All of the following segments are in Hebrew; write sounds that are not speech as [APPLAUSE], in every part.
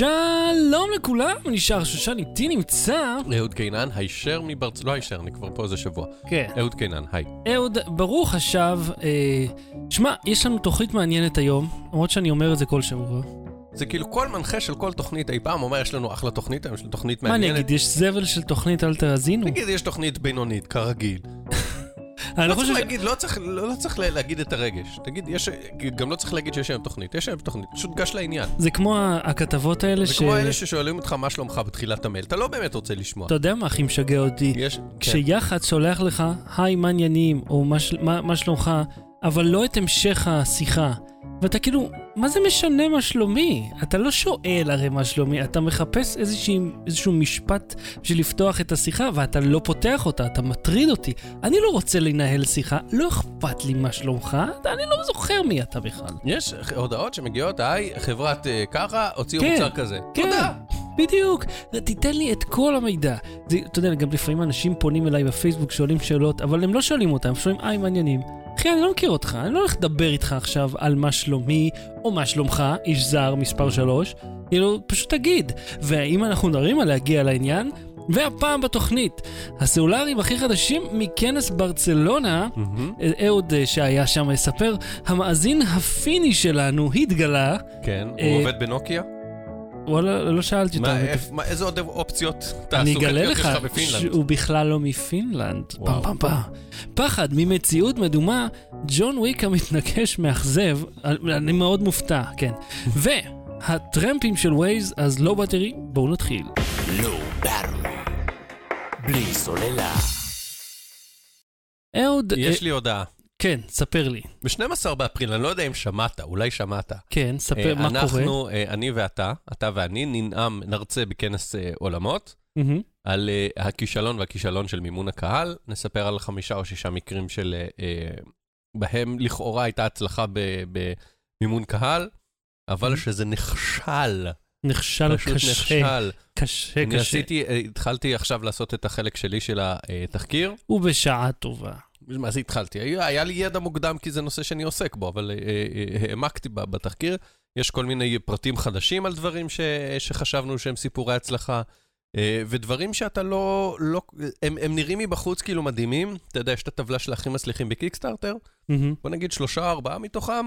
שלום לכולם, נשאר שושן איתי נמצא. אהוד קינן, הישר מברצ... לא הישר, אני כבר פה איזה שבוע. כן. אהוד קינן, היי. אהוד, ברוך השב. אה, שמע, יש לנו תוכנית מעניינת היום, למרות שאני אומר את זה כל שבוע. זה כאילו כל מנחה של כל תוכנית אי פעם אומר, יש לנו אחלה תוכנית, היום יש לנו תוכנית מה אני מעניינת. אגיד, יש זבל של תוכנית אל תאזינו? נגיד, יש תוכנית בינונית, כרגיל. אני לא חושב. להגיד, לא צריך, לא, לא צריך לה- להגיד את הרגש. תגיד, יש, גם לא צריך להגיד שיש היום תוכנית, יש היום תוכנית, פשוט גש לעניין. זה כמו הכתבות האלה זה ש... כמו אלה ששואלים אותך מה שלומך בתחילת המייל, אתה לא באמת רוצה לשמוע. אתה יודע מה הכי משגע אותי? יש. כשיח"צ שולח לך, היי, מה עניינים, או מה מה מה שלומך, אבל לא את המשך השיחה. ואתה כאילו, מה זה משנה מה שלומי? אתה לא שואל הרי מה שלומי, אתה מחפש איזושהי, איזשהו משפט בשביל לפתוח את השיחה, ואתה לא פותח אותה, אתה מטריד אותי. אני לא רוצה לנהל שיחה, לא אכפת לי מה שלומך, אני לא זוכר מי אתה בכלל. יש הודעות שמגיעות, היי, חברת אה, ככה, הוציאו כן, מוצר כזה. כן, תודה. בדיוק. תיתן לי את כל המידע. זה, אתה יודע, גם לפעמים אנשים פונים אליי בפייסבוק, שואלים שאלות, אבל הם לא שואלים אותם, הם שואלים, היי, מעניינים. אחי, אני לא מכיר אותך, אני לא הולך לדבר איתך עכשיו על מה שלומי, או מה שלומך, איש זר מספר 3. כאילו, פשוט תגיד. ואם אנחנו מדברים על להגיע לעניין, והפעם בתוכנית, הסלולרים הכי חדשים מכנס ברצלונה, מהמם, אהוד אה, שהיה שם מספר, המאזין הפיני שלנו התגלה, כן, אה, הוא עובד בנוקיה? וואלה, לא שאלתי מה, איזה עוד אופציות אני אגלה תעסוקתיות יש לך לך בפינלנד? שהוא בכלל לא מפינלנד. פעם. פעם פעם. פחד ממציאות מדומה, ג'ון וויק המתנקש מאכזב, אני מאוד מופתע, כן. [LAUGHS] והטרמפים של Waze, No Battery, בואו נתחיל. לא ברור. בלי סוללה. אהוד, יש אה, לי הודעה. כן, ספר לי. ב-12 באפריל, אני לא יודע אם שמעת, אולי שמעת. כן, ספר אה, מה קורה. אנחנו, אה, אני ואתה, אתה ואני, ננאם, נרצה בכנס אה, עולמות, מהמם. על אה, הכישלון והכישלון של מימון הקהל. נספר על חמישה או שישה מקרים של... אה, בהם לכאורה הייתה הצלחה במימון קהל, אבל שזה נכשל. נכשל פשוט קשה, נכשל. קשה, אני קשה. עשיתי, אה, התחלתי עכשיו לעשות את החלק שלי של התחקיר. ובשעה טובה. מה זה התחלתי? היה, היה לי ידע מוקדם כי זה נושא שאני עוסק בו, אבל אה, אה, העמקתי ב- בתחקיר. יש כל מיני פרטים חדשים על דברים ש, שחשבנו שהם סיפורי הצלחה, אה, ודברים שאתה לא... לא הם, הם נראים מבחוץ כאילו מדהימים. אתה יודע, יש את הטבלה של הכי מצליחים בקיקסטארטר, מהמם. בוא נגיד שלושה או ארבעה מתוכם,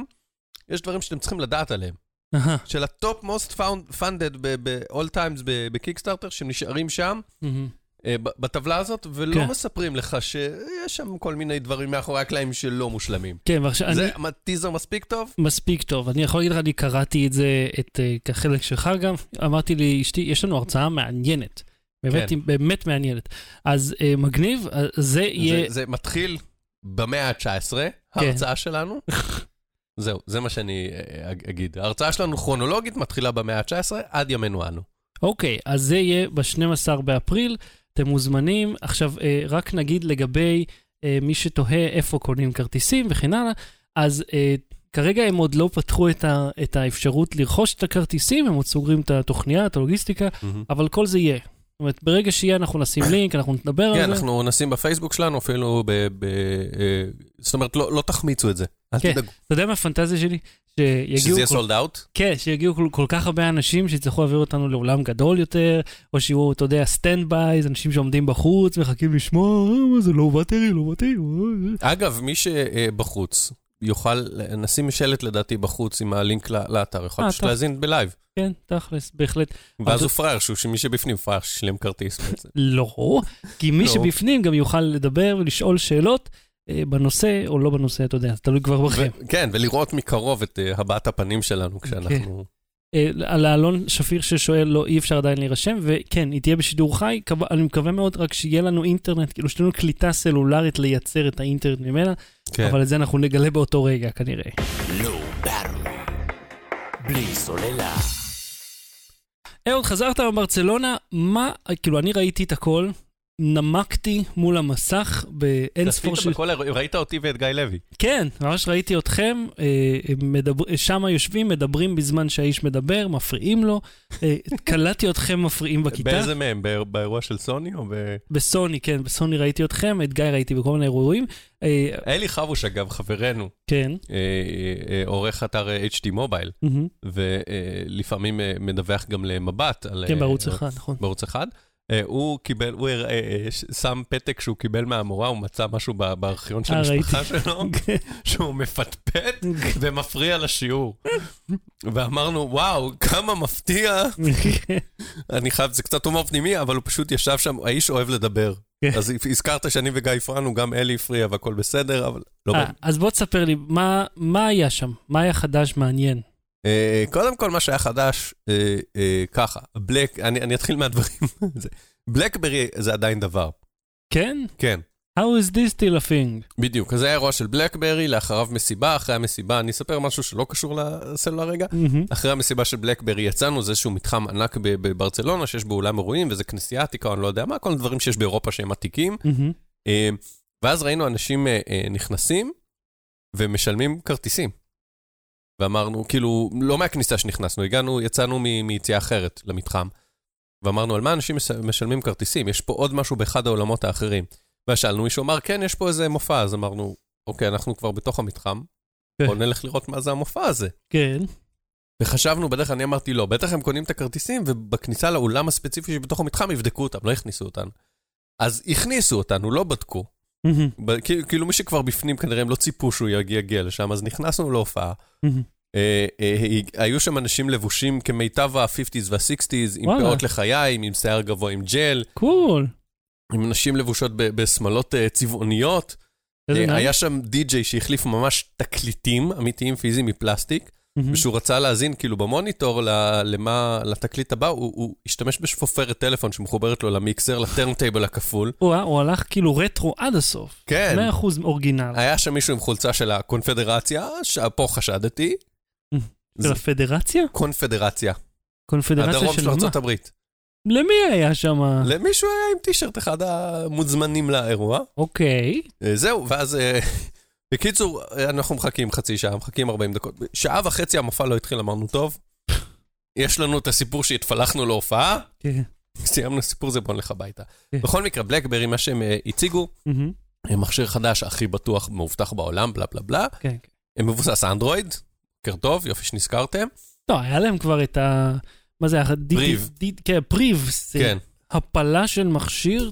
יש דברים שאתם צריכים לדעת עליהם. אהה, של ה top most funded ב-all times ב Kickstarter, שנשארים שם. מהמם. אה, בטבלה הזאת, ולא כן. מספרים לך שיש שם כל מיני דברים מאחורי הקלעים שלא מושלמים. כן, ועכשיו אני... זה טיזר מספיק טוב? מספיק טוב. אני יכול להגיד לך, אני קראתי את זה, את החלק שלך גם. אמרתי לי, אשתי, יש לנו הרצאה מעניינת. באמת, כן. באמת מעניינת. אז uh, מגניב, אז זה יהיה... זה, זה מתחיל במאה ה-19, ההרצאה שלנו. [LAUGHS] זהו, זה מה שאני אה, אג- אגיד. ההרצאה שלנו כרונולוגית מתחילה במאה ה-19 עד ימינו אנו. אוקיי, אז זה יהיה ב-12 באפריל, אתם מוזמנים. עכשיו, אה, רק נגיד לגבי אה, מי שתוהה איפה קונים כרטיסים וכן הלאה, אז אה, כרגע הם עוד לא פתחו את, ה, את האפשרות לרכוש את הכרטיסים, הם עוד סוגרים את התוכניה, את הלוגיסטיקה, אבל כל זה יהיה. אומרת, ברגע שיהיה אנחנו נשים לינק, אנחנו נדבר על כן, זה. אנחנו נשים בפייסבוק שלנו אפילו ב... ב אה, זאת אומרת, לא, לא תחמיצו את זה. אל כן. תדאגו. אתה יודע מה הפנטזיה שלי? שיגיעו שזה יהיה sold out? כן, שיגיעו כל, כל כך הרבה אנשים שיצטרכו להעביר אותנו לעולם גדול יותר, או שיהיו, אתה יודע, standby's, אנשים שעומדים בחוץ, מחכים לשמוע, "אה, זה No Battery, לא אה." אגב, מי שבחוץ יוכל, נשים שלט לדעתי בחוץ עם הלינק לאתר, יכול אה, פשוט. להאזין ב live. כן, תכלס, בהחלט. ואז אז- הוא פראייר, שמי שבפנים פראייר ששילם כרטיס בעצם. [LAUGHS] לא, כי מי לא. שבפנים גם יוכל לדבר ולשאול שאלות אה, בנושא או לא בנושא, אתה יודע, זה תלוי כבר בכם. כן, ולראות מקרוב את אה, הבעת הפנים שלנו כשאנחנו... אה, על האלון שפיר ששואל, לא, אי אפשר עדיין להירשם, וכן, היא תהיה בשידור חי, אני מקווה מאוד רק שיהיה לנו אינטרנט, כאילו שתהיה לנו קליטה סלולרית לייצר את האינטרנט ממנה, כן. אבל את זה אנחנו נגלה באותו רגע כנראה. לא. בלי סוללה. אהוד, חזרת מברצלונה, מה, כאילו, אני ראיתי את הכל, נמקתי מול המסך באין ספור של... בכל ראית אותי ואת גיא לוי. כן, ממש ראיתי אתכם, אה, מדבר... שם יושבים, מדברים בזמן שהאיש מדבר, מפריעים לו. אה, קלטתי אתכם מפריעים בכיתה. באיזה מהם? באיר- באירוע של סוני או ב... בסוני, כן, בסוני ראיתי אתכם, את גיא ראיתי בכל מיני אירועים. אה, אלי חבוש, אגב, חברנו, כן. אה, אה, אה, עורך אתר HD מובייל. ולפעמים אה, מדווח גם למבט. על, כן, בערוץ אחד, נכון. בערוץ אחד. אה, הוא קיבל, הוא אה, ש- שם פתק שהוא קיבל מהמורה, הוא מצא משהו בארכיון של אה, המשפחה שלו, [LAUGHS] שהוא מפטפט [LAUGHS] ומפריע לשיעור. ואמרנו, וואו, כמה מפתיע. [LAUGHS] אני חייב, זה קצת הומור פנימי, אבל הוא פשוט ישב שם, האיש אוהב לדבר. כן. אז הזכרת שאני וגיא הפרענו, גם אלי הפריע והכל בסדר, אבל לא... אה, אז בוא תספר לי, מה- מה היה שם? מה היה חדש מעניין? אה, קודם כל, מה שהיה חדש, אה, אה, ככה, בלק, אני אתחיל מהדברים. [LAUGHS] בלקברי זה עדיין דבר. כן? כן. How is this still a thing? בדיוק, אז זה היה אירוע של בלקברי, לאחריו מסיבה, אחרי המסיבה, אני אספר משהו שלא קשור לסלולר רגע. מהמם. אחרי המסיבה של בלקברי יצאנו, זה איזשהו מתחם ענק בברצלונה, שיש בו אולם אירועים, וזה כנסייה עתיקה, אני לא יודע מה, כל מיני דברים שיש באירופה שהם עתיקים. אה, ואז ראינו אנשים נכנסים ומשלמים כרטיסים. ואמרנו, כאילו, לא מהכניסה שנכנסנו, הגענו, יצאנו מ- מיציאה אחרת למתחם. ואמרנו, על מה אנשים מש- משלמים כרטיסים? יש פה עוד משהו באחד העולמות האחרים. ואז שאלנו, מישהו אמר, כן, יש פה איזה מופע, אז אמרנו, אוקיי, אנחנו כבר בתוך המתחם, כן. בואו נלך לראות מה זה המופע הזה. כן. וחשבנו, בדרך כלל אני אמרתי, לא, בטח הם קונים את הכרטיסים, ובכניסה לאולם הספציפי שבתוך המתחם יבדקו אותם, לא יכניסו אותנו. אז הכניסו אותנו, לא בדקו. כאילו מי שכבר בפנים, כנראה הם לא ציפו שהוא יגיע, לשם, אז נכנסנו להופעה. אה, אה, היו שם אנשים לבושים כמיטב ה-50's וה-60's, עם. פאות לחיים, עם שיער גבוה עם ג'ל, cool. עם נשים לבושות בשמלות אה, צבעוניות. היה שם די-ג'יי שהחליף ממש תקליטים אמיתיים פיזיים מפלסטיק. ושהוא רצה להאזין כאילו במוניטור ל- למה, לתקליט הבא, הוא, הוא השתמש בשפופרת טלפון שמחוברת לו למיקסר, ל turntable הכפול. הוא הוא הלך כאילו רטרו עד הסוף. כן. 100% אורגינל. היה שם מישהו עם חולצה של הקונפדרציה, שפה חשדתי. של הפדרציה? קונפדרציה. קונפדרציה הדרום של של מה? ארצות הברית. למי היה שם? למישהו היה עם טישרט אחד המוזמנים לאירוע. אוקיי. אה, זהו, ואז... בקיצור, אנחנו מחכים חצי שעה, מחכים 40 דקות. שעה וחצי המופע לא התחיל, אמרנו, טוב, יש לנו את הסיפור שהתפלחנו להופעה, כן. סיימנו סיפור זה, בוא נלך הביתה. כן. בכל מקרה, בלקברי, מה שהם אה, הציגו, מכשיר חדש, הכי בטוח, מאובטח בעולם, בלה בלה בלה. כן. כן. מבוסס אנדרואיד, בוקר טוב, יופי שנזכרתם. לא, היה להם כבר את ה... מה זה היה? פריב. כן, פריב. כן. הפלה של מכשיר.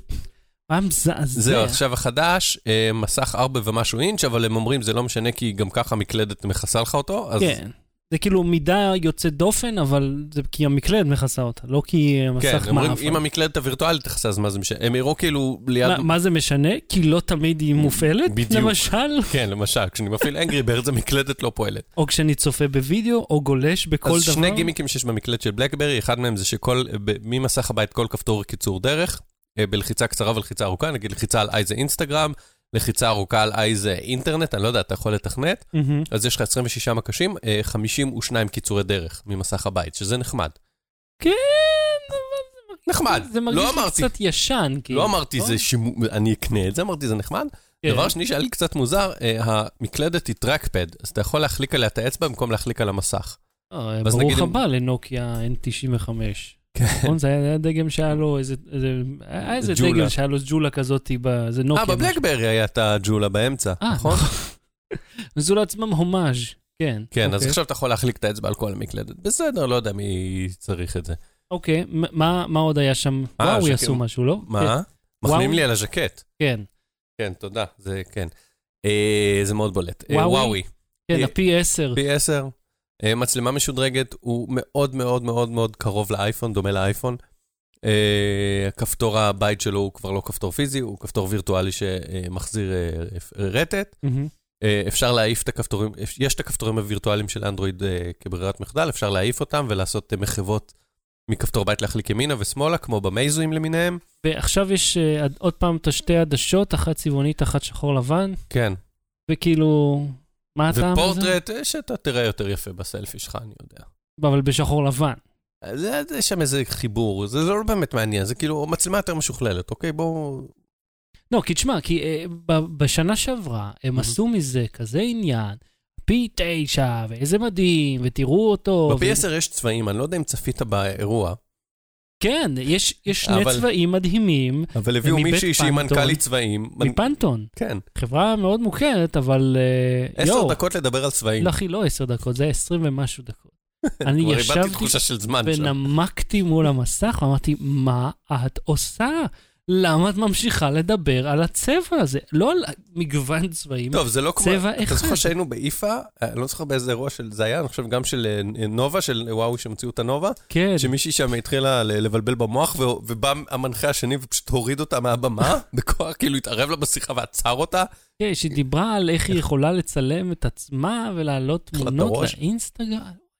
היה מזעזע. זהו, עכשיו החדש, אה, מסך 4 ומשהו אינץ', אבל הם אומרים, זה לא משנה, כי גם ככה המקלדת מכסה לך אותו, אז... כן. זה כאילו מידה יוצאת דופן, אבל זה כי המקלדת מכסה אותה, לא כי כן, המסך הם אומרים. אם המקלדת הווירטואלית תכסה, אז מה זה משנה? הם הראו כאילו ליד... מה- מה זה משנה? כי לא תמיד היא מופעלת, בדיוק. למשל? כן, למשל, כשאני מפעיל אנגרי בירדס המקלדת לא פועלת. או כשאני צופה בווידאו, או גולש בכל אז דבר. שני גימיקים שיש במקלדת של בלקברי, אחד מהם זה שכל, ממסך הבית כל כפתור קיצור דרך, בלחיצה קצרה ולחיצה ארוכה, נגיד לחיצה על איי זה אינסטגרם, לחיצה ארוכה על איי זה אינטרנט, אני לא יודע, אתה יכול לתכנת, מהמם. אז יש לך 26 מקשים, אה, 52 קיצורי דרך ממסך הבית, שזה נחמד. כן, אבל נחמד, זה מרגיש לא אמרתי, קצת ישן. כאילו. לא אמרתי לא? זה שימו... אני אקנה את זה, אמרתי זה נחמד. כן. דבר שני שהיה לי קצת מוזר, אה, המקלדת היא טרקפד, אז אתה יכול להחליק עליה את האצבע במקום להחליק על המסך. אה, ואז ברוך נגיד הבא לנוקיה N95. כן. נכון? זה היה דגם שהיה לו איזה... היה איזה. דגל שהיה לו ג'ולה כזאת, זה נוקיה. אה, בבלקברי היה את הג'ולה באמצע, אה, נכון? [LAUGHS] עשו לעצמם הומאז', כן. כן, אז אוקיי. עכשיו אתה יכול להחליק את האצבע על כל המקלדת. בסדר, לא יודע מי צריך את זה. אוקיי, מה עוד היה שם? אה, וואו. יעשו משהו, לא? מה? מחמיאים וואו. לי על הז'קט. כן, כן, תודה, זה כן. אה, זה מאוד בולט. וואוי? כן, אה, הפי 10. פי 10. אה, מצלמה משודרגת, הוא מאוד מאוד מאוד מאוד קרוב לאייפון, דומה לאייפון. אה, כפתור הבית שלו הוא כבר לא כפתור פיזי, הוא כפתור וירטואלי שמחזיר אה, רטט. אה, אפשר להעיף את הכפתורים, יש את הכפתורים הווירטואליים של אנדרואיד אה, כברירת מחדל, אפשר להעיף אותם ולעשות אה, מחוות מכפתור בית להחליק ימינה ושמאלה, כמו במייזואים למיניהם. ועכשיו יש אה, עוד פעם את השתי עדשות, אחת צבעונית, אחת שחור לבן, כן. וכאילו, מה הטעם בזה? ופורטרט, אה, שאתה תראה יותר יפה בסלפי שלך, אני יודע. אבל בשחור לבן. זה, זה שם איזה חיבור, זה, זה לא באמת מעניין, זה כאילו מצלמה יותר משוכללת, אוקיי? בואו... לא, כי תשמע, כי אה, ב- בשנה שעברה הם Mhm. עשו מזה כזה עניין, פי תשע, ואיזה מדהים, ותראו אותו. ו- ב-P10 יש צבעים, אני לא יודע אם צפית באירוע, כן, יש, יש שני אבל- צבעים מדהימים אבל הביאו מישהי שהיא. מנכ"לית צבעים. מפנטון. כן, חברה מאוד מוכרת, אבל... אה, עשר יואו, דקות לדבר על צבעים. לא, אחי, לא עשר דקות, זה עשרים ומשהו דקות. [LAUGHS] אני ישבתי. ונמקתי מול המסך ואמרתי, מה את עושה? למה את ממשיכה לדבר על הצבע הזה? לא על מגוון צבעים. טוב, זה לא כמו... צבע אתה אחד. זוכר שהיינו באיפה, אני לא זוכר באיזה אירוע של זה היה, אני חושב גם של אה, נובה, של וואוי שהמציאו את הנובה, כן, שמישהי שם התחילה לבלבל במוח, ו- ובא המנחה השני ופשוט הוריד אותה מהבמה, [LAUGHS] בכוח, כאילו התערב לה בשיחה ועצר אותה. כן, שהיא דיברה על איך היא יכולה לצלם את עצמה ולהעלות תמונות. לאינסטגרם.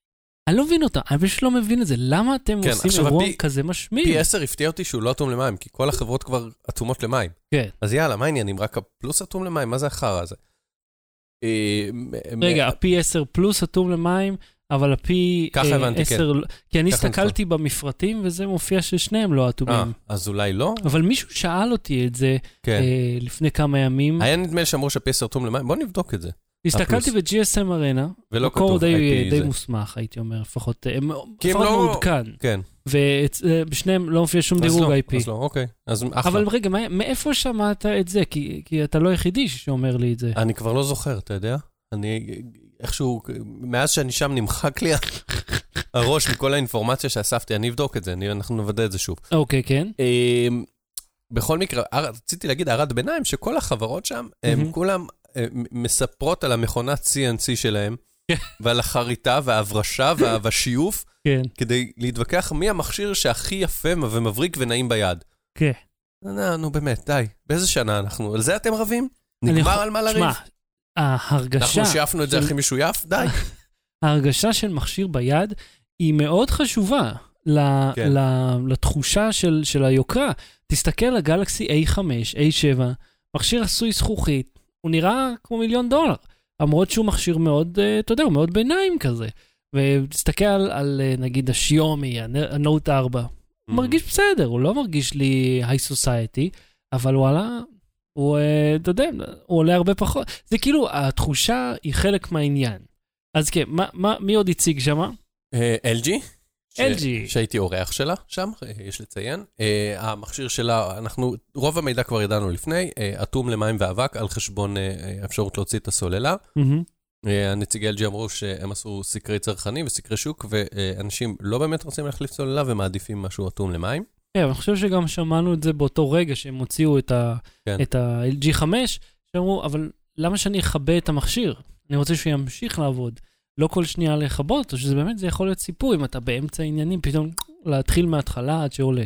אני לא מבין אותה, אני פשוט לא מבין את זה. למה אתם כן, עושים אירוע הפי- כזה משמין? פי 10 הפתיע אותי שהוא לא אטום למים, כי כל החברות כבר אטומות למים. כן. אז יאללה, מה העניינים? רק הפלוס אטום למים? מה זה החרא הזה? אה, רגע, מ- הפי 10 פלוס אטום למים, אבל הפי ככה אה, הבנתי, כן. 10... כי אני הסתכלתי במפרטים וזה מופיע ששניהם לא אה, אטומים. אז אולי לא? אבל מישהו שאל אותי את זה כן. אה, לפני כמה ימים. היה נדמה לי שאמרו שהפי 10 אטום למים, בוא נבדוק את זה. הסתכלתי ב-GSM ארנה, ולא מקור די, די. מוסמך, הייתי אומר, לפחות, אה, הם לפחות לא- מעודכן. כן. ובשניהם לא מופיע שום דירוג לא, IP. אז לא, אוקיי. אז אחלה. אבל רגע, מה- מאיפה שמעת את זה? כי, כי אתה לא היחידי שאומר לי את זה. אני כבר לא זוכר, אתה יודע? אני איכשהו, מאז שאני שם נמחק לי הראש מכל האינפורמציה שאספתי, אני אבדוק את זה, אני, אנחנו נוודא את זה שוב. אוקיי, כן. אמ, בכל מקרה, רציתי להגיד הערת ביניים, שכל החברות שם, הם. כולם אה, מספרות על המכונת CNC שלהם, כן. ועל החריטה וההברשה וה- והשיוף, כן, כדי להתווכח מי המכשיר שהכי יפה ומבריק ונעים ביד. כן. נו, נו באמת, די. באיזה שנה אנחנו? על זה אתם רבים? נגמר על מה לריב? שמע, ההרגשה, אנחנו שיפנו את זה הכי משויף? די. ההרגשה של מכשיר ביד היא מאוד חשובה ל- כן. ל- לתחושה של, של היוקרה. תסתכל על גלקסי A5, A7, מכשיר עשוי זכוכית, הוא נראה כמו מיליון דולר. למרות שהוא מכשיר מאוד, אה, אתה יודע, הוא מאוד ביניים כזה. ותסתכל על, על אה, נגיד השיומי, הנ- הנוט 4, הוא מרגיש בסדר, הוא לא מרגיש לי היי סוסייטי, אבל וואלה, הוא, אה, אתה יודע, הוא עולה הרבה פחות. זה כאילו, התחושה היא חלק מהעניין. אז כן, מה, מה, מי עוד הציג? אה, LG. LG. שהייתי אורח שלה שם, אה, יש לציין. אה, המכשיר שלה, אנחנו, רוב המידע כבר ידענו לפני, אה, אטום למים ואבק על חשבון האפשרות להוציא את הסוללה. אה, הנציגי LG אמרו שהם עשו סקרי צרכנים וסקרי שוק, ואנשים לא באמת רוצים להחליף סוללה ומעדיפים משהו אטום למים. כן, אני חושב שגם שמענו את זה באותו רגע שהם הוציאו את ה- כן. את ה-LG 5, שאמרו, אבל למה שאני אכבה את המכשיר? אני רוצה שהוא ימשיך לעבוד. לא כל שנייה לכבות אותו, שזה באמת, זה יכול להיות סיפור, אם אתה באמצע העניינים, פתאום להתחיל מההתחלה עד שעולה.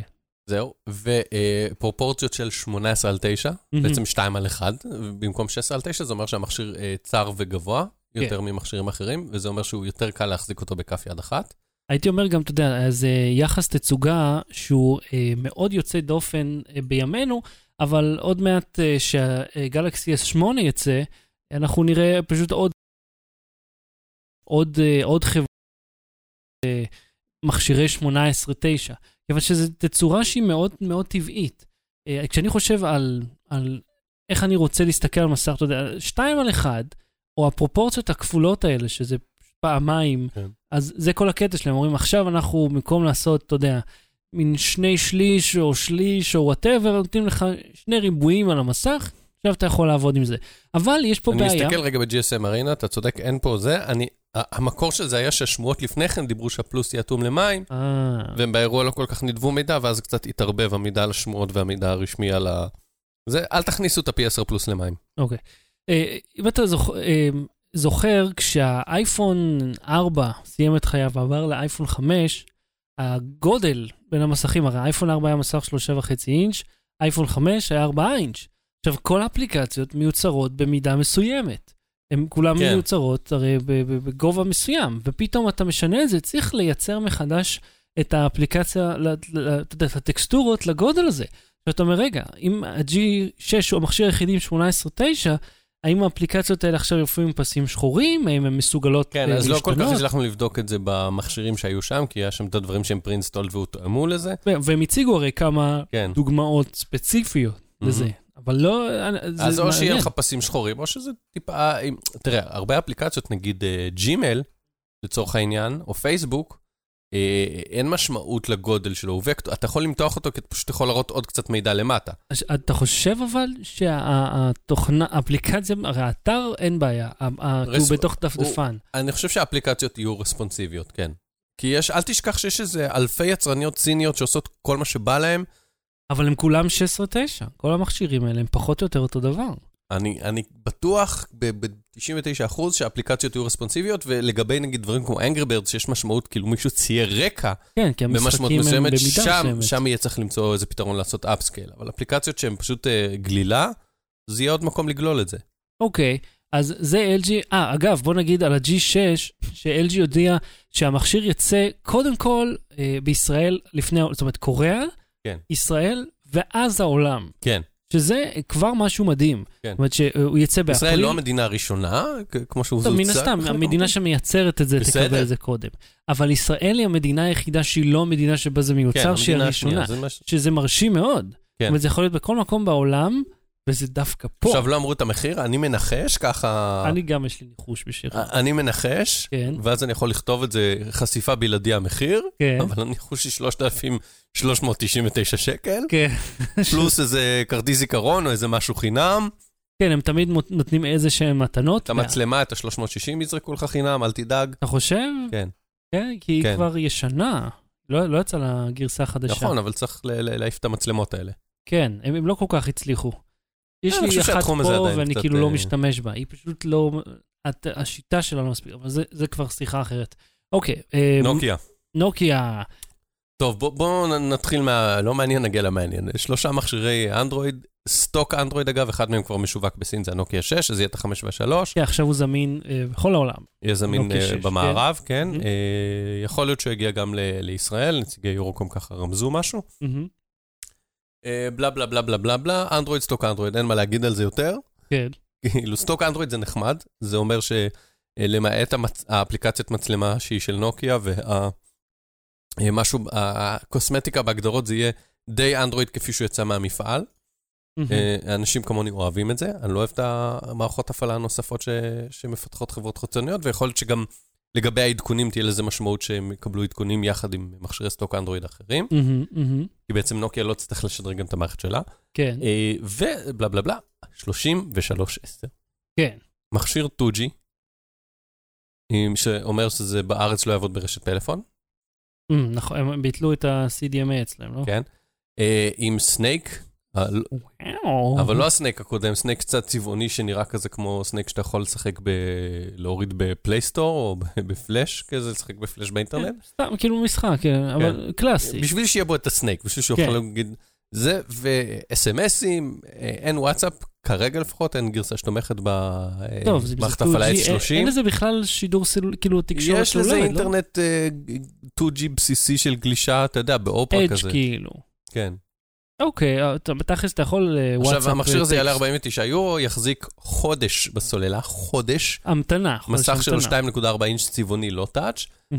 זהו, ופרופורציות של 18 על 9, בעצם 2 על 1, במקום 16 על 9, זה אומר שהמכשיר אה, צר וגבוה, יותר ממכשירים אחרים, וזה אומר שהוא יותר קל להחזיק אותו בכף יד אחת. הייתי אומר גם, אתה יודע, זה יחס תצוגה שהוא אה, מאוד יוצא דופן אה, בימינו, אבל עוד מעט אה, שהגלקסי S8 יצא, אנחנו נראה פשוט עוד, עוד, אה, עוד חברה, אה, מכשירי 18-9, כיוון שזו תצורה שהיא מאוד מאוד טבעית. אה, כשאני חושב על, על איך אני רוצה להסתכל על מסך, אתה יודע, 2 על 1, או הפרופורציות הכפולות האלה, שזה פעמיים, כן. אז זה כל הקטע שלהם, אומרים עכשיו אנחנו במקום לעשות, אתה יודע, מין שני שליש או שליש או וואטאבר, נותנים לך שני ריבועים על המסך, עכשיו אתה יכול לעבוד עם זה. אבל יש פה אני בעיה. מסתכל רגע ב-GSM ארינה, אתה צודק, אין פה זה. אני, המקור של זה היה שהשמועות לפני כן דיברו שהפלוס יהיה אטום למים, אה, והם באירוע לא כל כך נדבו מידע, ואז קצת התערבב המידע על השמועות והמידע הרשמי על ה... זה, אל תכניסו את ה-P10 פלוס למים. אוקיי. אה, אם אתה זוכ... אה, זוכר, כשהאייפון 4 סיים את חייו ועבר לאייפון 5, הגודל בין המסכים, הרי האייפון 4 היה מסך 3.5 אינץ', אייפון 5 היה 4 אינץ'. עכשיו, כל האפליקציות מיוצרות במידה מסוימת. הן כולן כן. מיוצרות הרי בגובה מסוים, ופתאום אתה משנה את זה, צריך לייצר מחדש את האפליקציה, אתה יודע, את הטקסטורות לגודל הזה. ואתה אומר, רגע, אם ה-G6 הוא המכשיר היחידי עם 18.9, האם האפליקציות האלה עכשיו יופיעו עם פסים שחורים? האם הן מסוגלות כן, אה, אז לא כל כך להשתנות? הצלחנו לבדוק את זה במכשירים שהיו שם, כי היה שם את הדברים שהם preinstalled והותאמו לזה. והם הציגו הרי כמה כן. דוגמאות ספציפיות לזה, אבל לא... זה אז או שיהיה. לך פסים שחורים, או שזה טיפה... אם- תראה, הרבה אפליקציות, נגיד Gmail, לצורך העניין, או פייסבוק, אה, אין משמעות לגודל שלו, הוא וקטור, אתה יכול למתוח אותו כי אתה פשוט יכול להראות עוד קצת מידע למטה. אתה חושב אבל שהתוכנה, האפליקציה, הרי האתר אין בעיה, כי הוא בתוך דפדפן. אני חושב שהאפליקציות יהיו רספונסיביות, כן. כי יש, אל תשכח שיש איזה אלפי יצרניות סיניות שעושות כל מה שבא להם. אבל הם כולם 16-9, כל המכשירים האלה הם פחות או יותר אותו דבר. אני, אני בטוח ב-99% שהאפליקציות יהיו רספונסיביות, ולגבי נגיד דברים כמו Angry Birds, שיש משמעות, כאילו מישהו צייר רקע כן, כי המשחקים הם מסוימת, במידה שם, מסוימת. שם יהיה צריך למצוא איזה פתרון לעשות אפסקייל. אבל אפליקציות שהן פשוט uh, גלילה, זה יהיה עוד מקום לגלול את זה. אוקיי, אז זה LG, אה, אגב, בוא נגיד על ה-G6, ש-LG הודיע שהמכשיר יצא קודם כל אה, בישראל, לפני, זאת אומרת, קוריאה, כן. ישראל, ואז העולם. כן. שזה כבר משהו מדהים. כן. זאת אומרת שהוא יצא באפריל. ישראל לא המדינה הראשונה, כמו שהוא טוב, מן הסתם, המדינה מהמקום. שמייצרת את זה בסדר. תקבל את זה קודם. אבל ישראל היא המדינה היחידה שהיא לא המדינה שבה זה מיוצר, כן, שהיא הראשונה. שזה מרשים מאוד. כן. זאת אומרת, זה יכול להיות בכל מקום בעולם, וזה דווקא פה. עכשיו לא אמרו את המחיר, אני מנחש ככה... אני גם יש לי ניחוש בשבילך. אני מנחש, כן, ואז אני יכול לכתוב את זה חשיפה בלעדי המחיר, כן, אבל הניחוש היא 3,399 שקל, כן. פלוס איזה כרטיס זיכרון או איזה משהו חינם. כן, הם תמיד נותנים איזה שהם מתנות. את המצלמה, את ה-360 יזרקו לך חינם, אל תדאג. אתה חושב? כן. כן, כי היא כן. כבר ישנה. לא לא יצאה לה גרסה חדשה. נכון, אבל צריך להעיף את המצלמות האלה. כן, הם הם לא כל כך הצליחו. יש אני לי אחת פה ואני כאילו לא אה, משתמש בה. היא פשוט לא... השיטה שלה לא מספיק, אבל זה- זה כבר שיחה אחרת. אוקיי. אה, נוקיה. נוקיה. טוב, בואו בוא נתחיל מה... לא מעניין, נגיע למעניין. שלושה מכשירי אנדרואיד, סטוק אנדרואיד אגב, אחד מהם כבר משווק בסין, זה הנוקיה 6, אז יהיה את החמש והשלוש. כן, עכשיו הוא זמין אה, בכל העולם. יהיה זמין אה, 6, במערב, כן. Mhm. אה, יכול להיות שהוא יגיע גם ל- לישראל, נציגי יורוקום ככה רמזו משהו. מהמם. אה, בלה בלה בלה בלה בלה בלה, אנדרואיד סטוק אנדרואיד, אין מה להגיד על זה יותר. כן. כאילו, סטוק אנדרואיד זה נחמד, זה אומר שלמעט המצ... האפליקציית מצלמה שהיא של נוקיה, והמשהו, הקוסמטיקה בהגדרות זה יהיה די אנדרואיד כפי שהוא יצא מהמפעל. אה, אנשים כמוני אוהבים את זה, אני לא אוהב את המערכות הפעלה הנוספות ש... שמפתחות חברות חיצוניות, ויכול להיות שגם לגבי העדכונים תהיה לזה משמעות שהם יקבלו עדכונים יחד עם מכשירי סטוק אנדרואיד אחרים, מהמם, מהמם. כי בעצם נוקיה לא תצטרך לשדרג גם את המערכת שלה. כן, אה, ובלה בלה בלה, 3310. כן. מכשיר 2G, עם- שאומר שזה בארץ לא יעבוד ברשת פלאפון, אמ, נכון, הם ביטלו את ה-CDMA אצלם, לא? כן. אה, עם Snake, אה. אבל לא ה Snake הקודם, Snake קצת צבעוני שנראה כזה כמו Snake שאתה יכול לשחק ב... להוריד ב Play Store או בפלאש כזה, לשחק בפלאש באינטרנט. כן, סתם, כאילו משחק, כן, אבל קלאסי. בשביל שיהיה בו את ה Snake, בשביל שהוא כן. יכול להגיד... זה, ו-SMSים, אין וואטסאפ, כרגע לפחות, אין גרסה שתומכת זה במערכת זה 2G, הפעלה אין- S30. אין לזה בכלל שידור סלול, כאילו תקשורת יש לזה לא? אינטרנט אה, 2G בסיסי של גלישה, אתה יודע, באופרה אדג' כזה. כאילו. כן. אוקיי, אה, אתה- בתכלס אתה יכול אה, וואטסאפ עכשיו, המכשיר הזה יעלה וטקסט. 49 יורו, יחזיק חודש בסוללה, חודש. המתנה. חודש מסך שלו המתנה. 2.4 אינץ' צבעוני, לא טאץ'. אה,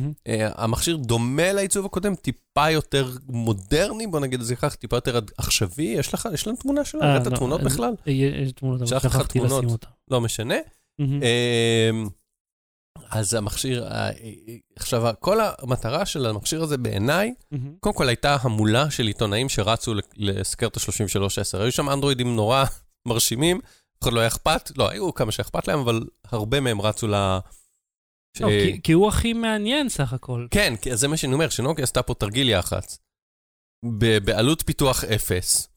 המכשיר דומה לעיצוב הקודם, טיפה יותר מודרני, בוא נגיד את זה ככה, טיפה יותר עכשווי. יש לך, יש לנו תמונה שלו? ראית תמונות בכלל? יש תמונות, אבל שכחתי. לשים אותן. לא משנה. אז המכשיר, אה, עכשיו, כל המטרה של המכשיר הזה בעיניי, מהמם. קודם כל הייתה המולה של עיתונאים שרצו לסקר את ה-3310. היו שם אנדרואידים נורא [LAUGHS] מרשימים, אף אחד לא היה אכפת, לא, היו כמה שאכפת להם, אבל הרבה מהם רצו ל... ש- לא, כי- כי הוא הכי מעניין סך הכל. כן, כי זה מה שאני אומר, שנוקיה עשתה פה תרגיל יח"צ. בעלות פיתוח אפס.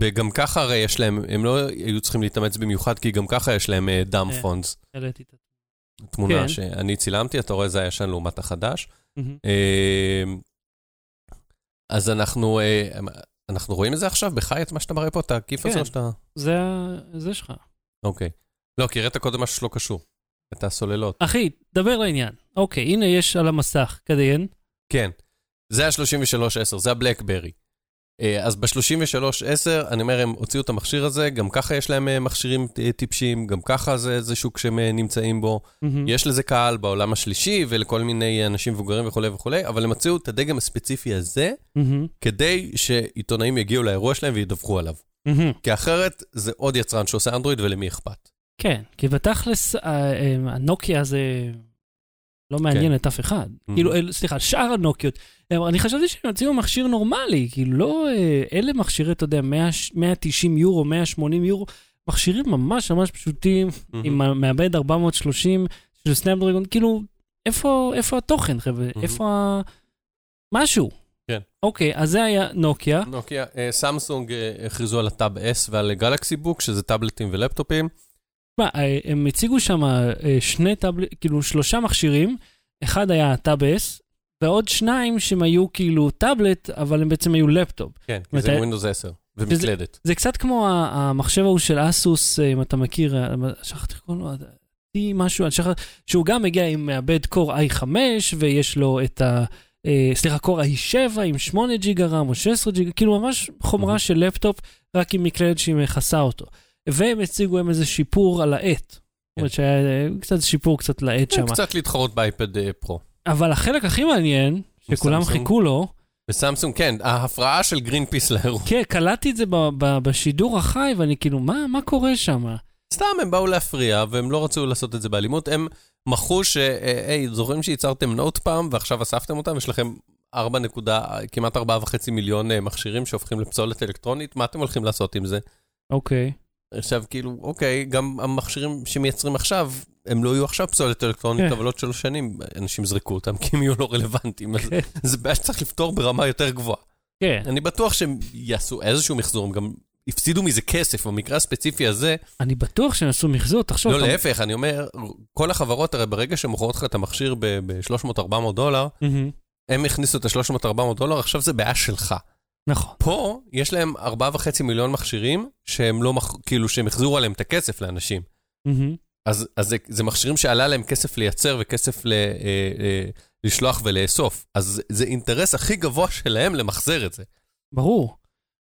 וגם ככה הרי יש להם, הם לא היו צריכים להתאמץ במיוחד, כי גם ככה יש להם דאם אה. פונדס. העליתי את. תמונה כן. שאני צילמתי, אתה רואה זה הישן לעומת החדש. אה, אז אנחנו, אה, אנחנו רואים את זה עכשיו בחי, את מה שאתה מראה פה, את הכיף כן. הזה שאתה... זה זה שלך. אוקיי. לא, כי הראית קודם משהו שלא קשור. את הסוללות. אחי, דבר לעניין. אוקיי, הנה יש על המסך, כדיין. כן. זה ה-3310, זה הבלקברי. אה, אז ב-3310, אני אומר, הם הוציאו את המכשיר הזה, גם ככה יש להם אה, מכשירים אה, טיפשים, גם ככה זה, זה שוק שהם נמצאים בו. מהמם. יש לזה קהל בעולם השלישי ולכל מיני אנשים מבוגרים וכולי וכולי, אבל הם מצאו את הדגם הספציפי הזה מהמם. כדי שעיתונאים יגיעו לאירוע שלהם וידווחו עליו. מהמם. כי אחרת זה עוד יצרן שעושה אנדרואיד ולמי אכפת. כן, כי בתכלס, הנוקיה זה לא מעניין את אף אחד. Mhm. כאילו, סליחה, שאר הנוקיות. אה, אני חשבתי שהם יוציאו מכשיר נורמלי, כאילו, לא... אה, אלה מכשירי, אתה יודע, 100 190 יורו, 180 יורו, מכשירים ממש ממש פשוטים, עם ה- מעבד 430 של סנאפדרגון, כאילו, איפה איפה התוכן, חבר'ה? Mhm. איפה ה... משהו. כן. אוקיי, אז זה היה נוקיה. נוקיה, אה, סמסונג הכריזו על ה Tab S ועל Galaxy Book, שזה טאבלטים ולפטופים. מה, אה, הם הציגו שם אה, שני טאבלט, כאילו שלושה מכשירים, אחד היה Tab S, ועוד שניים שהם היו כאילו טאבלט, אבל הם בעצם היו לפטופ. כן, כי זה Windows 10, ומקלדת. זה קצת כמו המחשב ההוא של אסוס, אה, אם אתה מכיר, שכחתי איך קוראים לו, T משהו, שהוא גם מגיע עם מעבד Core i5, ויש לו את ה... סליחה, Core i7 עם 8 ג'יגה רם או 16 ג'יגה, כאילו ממש חומרה. של לפטופ, רק עם מקלדת שהיא מכסה אותו. והם הציגו הם איזה שיפור על העט. זאת אומרת שהיה אה, קצת שיפור קצת לעט שם. קצת להתחרות באייפד אה, Pro. אבל החלק הכי מעניין, שכולם? חיכו לו, וסמסונג, כן, ההפרעה של גרין פיס לאירוע. כן, קלטתי את זה ב- ב- בשידור החי, ואני כאילו, מה מה קורה שם? סתם, הם באו להפריע, והם לא רצו לעשות את זה באלימות. הם מחו ש... אה, היי, זוכרים שייצרתם נוט פעם, ועכשיו אספתם אותם? יש לכם 4 נקודה, כמעט 4.5 מיליון מכשירים שהופכים לפסולת אלקטרונית, מה אתם הולכים לעשות עם זה? אוקיי. עכשיו, כאילו, אוקיי, גם המכשירים שמייצרים עכשיו, הם לא יהיו עכשיו פסולת אלקטרונית, כן. אבל עוד שלוש שנים אנשים יזרקו אותם, [LAUGHS] כי הם יהיו לא רלוונטיים. אז כן. זה בעיה שצריך לפתור ברמה יותר גבוהה. כן, אני בטוח שהם יעשו איזשהו מחזור, הם גם הפסידו מזה כסף, במקרה הספציפי הזה. אני בטוח שהם עשו מחזור, תחשוב. לא, להפך, אני אומר, כל החברות, הרי ברגע שהן מוכרות לך את המכשיר ב-300-400 דולר. הם הכניסו את ה-300-400 דולר, עכשיו זה בעיה שלך. נכון. פה יש להם 4.5 מיליון מכשירים, שהם לא, מח- כאילו, שהם החזירו עליהם את הכסף לאנשים. מהמם. אז, אז זה, זה מכשירים שעלה להם כסף לייצר וכסף ל, אה, אה, לשלוח ולאסוף. אז זה אינטרס הכי גבוה שלהם למחזר את זה. ברור.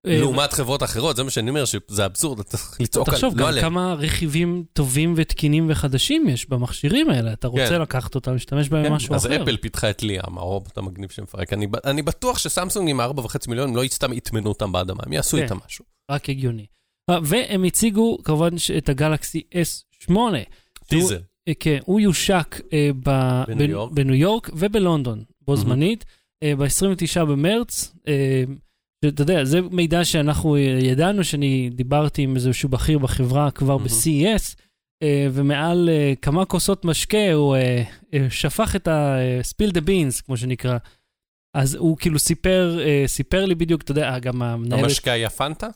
אה, לעומת חברות אחרות, זה מה שאני אומר, שזה אבסורד, אתה צריך לצעוק על, תחשוב, לא גם. כמה רכיבים טובים ותקינים וחדשים יש במכשירים האלה. אתה רוצה כן. לקחת אותם, להשתמש בהם כן, במשהו אז אחר. אפל פיתחה את ליאם, הרובוט המגניב שמפרק. אני, בטוח שסמסונג עם 4.5 מיליון, הם לא סתם יטמנו אותם באדמה, הם יעשו כן. איתם משהו. רק הגיוני. אה, והם הציגו כמובן את הגלקסי S8. דיזל. אה, כן, הוא יושק בניו בנ- יורק. ובלונדון בו. זמנית, אה, ב-29 במרץ. שאתה יודע, זה מידע שאנחנו אה, ידענו, שאני דיברתי עם איזשהו בכיר בחברה כבר. ב-CES, אה, ומעל אה, כמה כוסות משקה הוא שפך את ה-spill the beans, כמו שנקרא. אז הוא כאילו סיפר, סיפר לי בדיוק, אתה יודע, גם המנהלת... המשקה היה פנטה?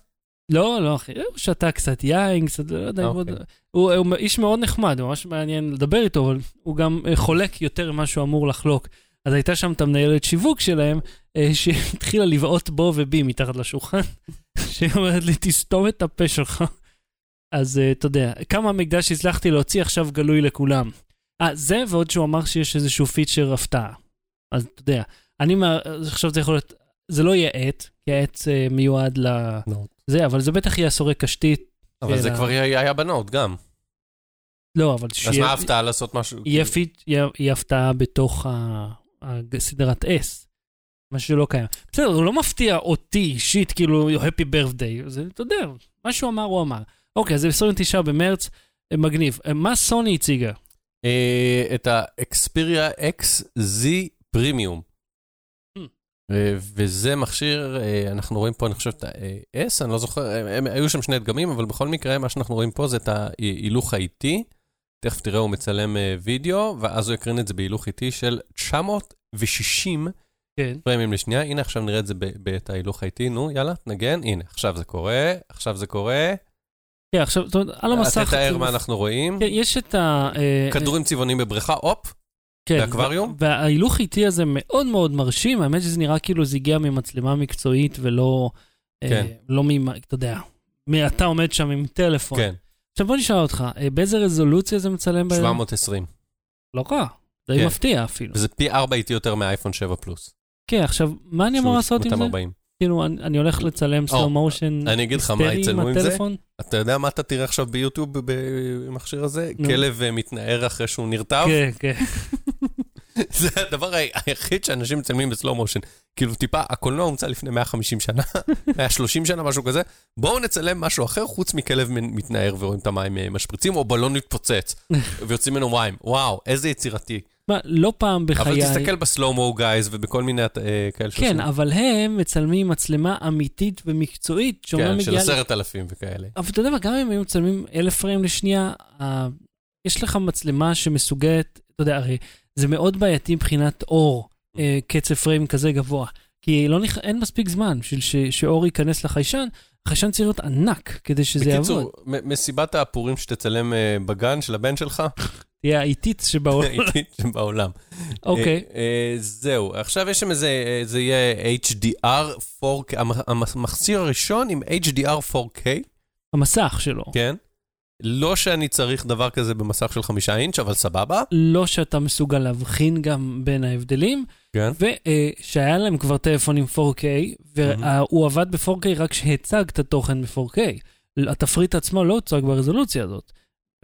לא, לא, אחי, הוא שתה קצת יין, קצת, לא יודע, אוקיי. מאוד, הוא, הוא איש מאוד נחמד, ממש מעניין לדבר איתו, אבל הוא גם חולק יותר ממה שהוא אמור לחלוק. אז הייתה שם את המנהלת שיווק שלהם, אה, שהתחילה לבעוט בו ובי מתחת לשולחן, [LAUGHS] שהיא אומרת לי, תסתום את הפה שלך. אז אה, אתה יודע, כמה מידע שהצלחתי להוציא עכשיו גלוי לכולם. אה, זה ועוד שהוא אמר שיש איזשהו פיצ'ר הפתעה. אז אתה יודע, אני עכשיו זה יכול להיות, זה לא יהיה עט, כי העט אה, מיועד ל... זה, אבל זה בטח יהיה סורק קשתית. אבל זה כבר היה בנוט גם. לא, אבל אז שיהיה... מה ההפתעה לעשות משהו? יהיה, יהיה הפתעה בתוך ה- הסדרת S, מה שלא קיים. בסדר, הוא לא מפתיע אותי אישית, כאילו, Happy birthday, זה, אתה יודע, מה שהוא אמר, הוא אמר. אוקיי, אז זה 29 במרץ, אה, מגניב. אה, מה סוני הציגה? אה, את ה-Xperia XZ פרימיום. Hmm. וזה מכשיר, אנחנו רואים פה, אני חושב, את ה-S, אני לא זוכר, הם- היו שם שני דגמים, אבל בכל מקרה, מה שאנחנו רואים פה זה את ההילוך האיטי. תכף תראה, הוא מצלם אה, וידאו, ואז הוא יקרין את זה בהילוך איטי של 960 כן. פרמים לשנייה. הנה, עכשיו נראה את זה בעת ההילוך האיטי. נו, יאללה, נגן. הנה, עכשיו זה קורה, עכשיו זה קורה. כן, עכשיו, זאת אומרת, על המסך... תתאר מה אנחנו רואים. כן, יש את ה... אה, כדורים צבעוניים בבריכה, הופ, כן, באקווריום? וההילוך איטי הזה מאוד מאוד מרשים, האמת שזה נראה כאילו זה הגיע ממצלמה מקצועית ולא, כן. אה, לא מ... אתה יודע, אתה עומד שם עם טלפון. כן, עכשיו בוא נשאל אותך, אה, באיזה רזולוציה זה מצלם? ב- 720. לא רע, די כן. מפתיע אפילו. וזה פי 4 איטי יותר מהאייפון 7 פלוס. כן, עכשיו, מה אני אמור לעשות עם זה? 240. כאילו, אני אני הולך לצלם סלו מושן אני אגיד לך מה יצלמו עם זה? אתה יודע מה אתה תראה עכשיו ביוטיוב במכשיר הזה? כלב אה, מתנער אחרי שהוא נרטב? כן, כן. [LAUGHS] זה הדבר היחיד שאנשים מצלמים בסלואו מושן. כאילו טיפה, הקולנוע הומצא לפני 150 שנה, [LAUGHS] 130 שנה, משהו כזה. בואו נצלם משהו אחר חוץ מכלב מתנער ורואים את המים אה, משפריצים, או בלון מתפוצץ, [LAUGHS] ויוצאים ממנו מים. וואו, איזה יצירתי. מה, לא פעם אבל בחיי... תסתכל בסלואו-מו גייז ובכל מיני אה, כאלה כן, אבל הם מצלמים מצלמה אמיתית ומקצועית, שאומנם כן, של מגיעה... עשרת אלפים וכאלה. אבל אתה יודע מה, גם אם היו מצלמים אלף פריים לשנייה, יש לך מצלמה שמסוגלת, אתה יודע, הרי זה מאוד בעייתי מבחינת אור, אה, קצב פריים כזה גבוה. כי לא נכ... אין מספיק זמן בשביל ש... שאור ייכנס לחיישן, החיישן צריך להיות ענק כדי שזה יעבוד. בקיצור, מסיבת הפורים שתצלם אה, בגן של הבן שלך, תהיה האיטית שבעולם. [LAUGHS] איטית בעולם. אוקיי. אה, אה, זהו, עכשיו יש שם איזה, אה, זה יהיה HDR 4K, המ- המכשיר הראשון עם HDR 4K, המסך שלו. כן? לא שאני צריך דבר כזה במסך של חמישה אינץ', אבל סבבה. לא שאתה מסוגל להבחין גם בין ההבדלים, כן. ושהיה להם כבר טלפונים 4K, והוא עבד ב-4K רק כשהצגת תוכן ב-4K. התפריט עצמו לא הוצג ברזולוציה הזאת.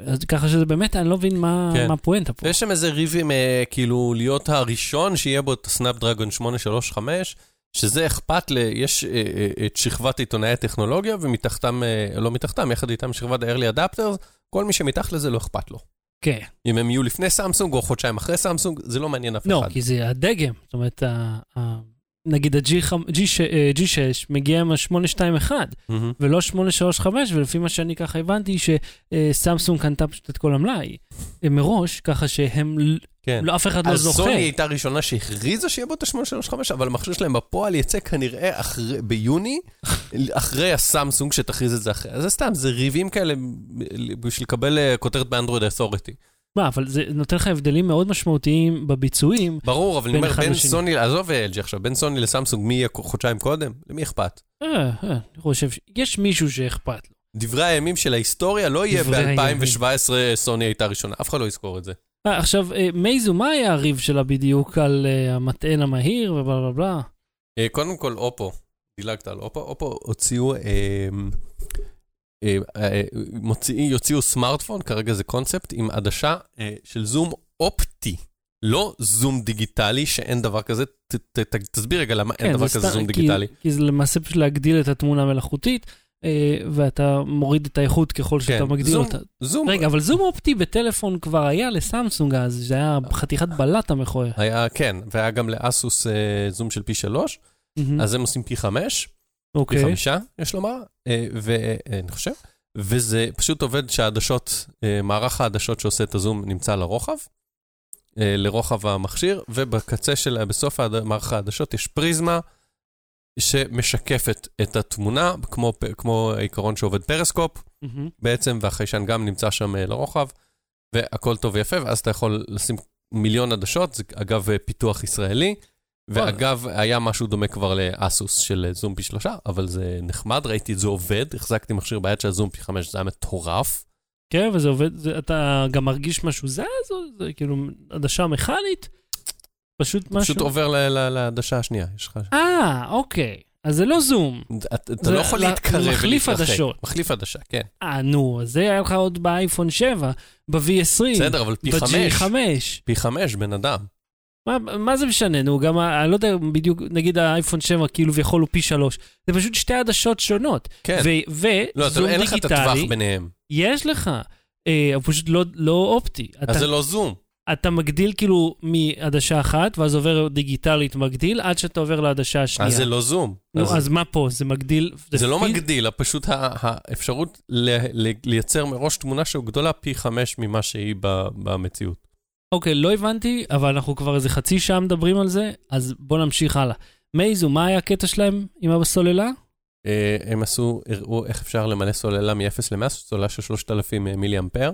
אז ככה שזה באמת, אני לא מבין מה כן. מה הפואנטה פה. ויש שם איזה ריבים, אה, כאילו, להיות הראשון שיהיה בו את הסנאפ-דרגון 835, שזה אכפת ל... יש אה, אה, את שכבת עיתונאי הטכנולוגיה, ומתחתם, אה, לא מתחתם, יחד איתם שכבת ה-early adapters, כל מי שמתחת לזה לא אכפת לו. כן. אם הם יהיו לפני סמסונג או חודשיים אחרי סמסונג, זה לא מעניין אף לא, אחד. כי זה הדגם. זאת אומרת, ה- נגיד ה-G6 מגיע עם ה-821, מהמם. ולא 835, ולפי מה שאני ככה הבנתי, שסמסונג קנתה פשוט את כל המלאי אה, מראש, ככה שהם, כן. לא, אף אחד לא אז זוכה. סוני הייתה הראשונה שהכריזה שיהיה בו את ה-835, אבל המכשיר שלהם בפועל יצא כנראה אחרי, ביוני, [LAUGHS] אחרי הסמסונג שתכריז את זה אחרי. אז זה סתם, זה ריבים כאלה בשביל לקבל אה, כותרת באנדרואיד אסוריטי. מה, אבל זה נותן לך הבדלים מאוד משמעותיים בביצועים. ברור, אבל אני אומר, בין לשני. סוני, עזוב LG עכשיו, בין סוני לסמסונג, מי יהיה חודשיים קודם? למי אכפת? אה, אה, אני חושב שיש מישהו שאכפת לו. דברי הימים של ההיסטוריה לא יהיה דברי ב-2017 סוני הייתה ראשונה, אף אחד לא יזכור את זה. אה, עכשיו, מייזו, מה היה הריב שלה בדיוק על המטען המהיר ובלה בלה בלה? קודם כל, אופו, דילגת על אופו, אופו הוציאו, מוציאי, יוציאו סמארטפון, כרגע זה קונספט, עם עדשה אה, של זום אופטי, לא זום דיגיטלי, שאין דבר כזה. ת, ת, ת, תסביר רגע למה אין כן, דבר זה כזה זום כי- דיגיטלי. כי זה למעשה פשוט להגדיל את התמונה המלאכותית, אה, ואתה מוריד את האיכות ככל שאתה כן, מגדיל זום- אותה. זום רגע, אבל זום אופטי בטלפון כבר היה לסמסונג אז, זה היה חתיכת בלט המכוער. היה, כן, והיה גם לאסוס אה, זום של פי שלוש, מהמם. אז הם עושים פי פי אוקיי. חמישה, יש לומר, אה, ואני חושב, וזה פשוט עובד שהעדשות, אה, מערך העדשות שעושה את הזום נמצא לרוחב, אה, לרוחב המכשיר, ובקצה של, בסוף מערך העדשות יש פריזמה שמשקפת את התמונה, כמו, כמו העיקרון שעובד פרסקופ מהמם. בעצם, והחיישן גם נמצא שם אה, לרוחב, והכל טוב ויפה, ואז אתה יכול לשים מיליון עדשות, זה אגב אה, פיתוח ישראלי. ואגב, היה משהו דומה כבר לאסוס של זום פי שלושה, אבל זה נחמד, ראיתי את זה עובד, החזקתי מכשיר ביד של הזום פי חמש, זה היה מטורף. כן, וזה עובד, זה- אתה גם מרגיש משהו זז, או זה כאילו עדשה מכנית? פשוט משהו? פשוט עובר לעדשה השנייה, יש לך... אה, אוקיי. אז זה לא זום. אתה זה לא יכול להתקרב מחליף ולהתרחק. עדשות. מחליף עדשה, כן. אה, נו, זה היה לך עוד באייפון 7, ב-V20, בסדר, אבל פי חמש. ב-G5. פי חמש, בן אדם. מה, מה זה משנה? נו, גם, אני לא יודע בדיוק, נגיד האייפון 7 כאילו ויכול הוא פי 3. זה פשוט שתי עדשות שונות. כן. לא, אתה- וזום אין לך את הטווח דיגיטלי, ביניהם. יש לך. אה, הוא פשוט לא, לא אופטי. אתה, אז זה לא זום. אתה מגדיל כאילו מעדשה אחת, ואז עובר דיגיטלית מגדיל, עד שאתה עובר לעדשה השנייה. אז זה לא זום. נו, אז- אז מה פה? זה מגדיל... זה לא פיז- מגדיל, פשוט ה- האפשרות ל- ל- לייצר מראש תמונה שהיא גדולה פי חמש ממה שהיא ב- במציאות. אוקיי, לא הבנתי, אבל אנחנו כבר איזה חצי שעה מדברים על זה, אז בוא נמשיך הלאה. מייזו, מה היה הקטע שלהם עם הסוללה? אה, הם עשו, הראו איך אפשר למלא סוללה מ-0 ל-100, סוללה של 3,000 מילי אמפר,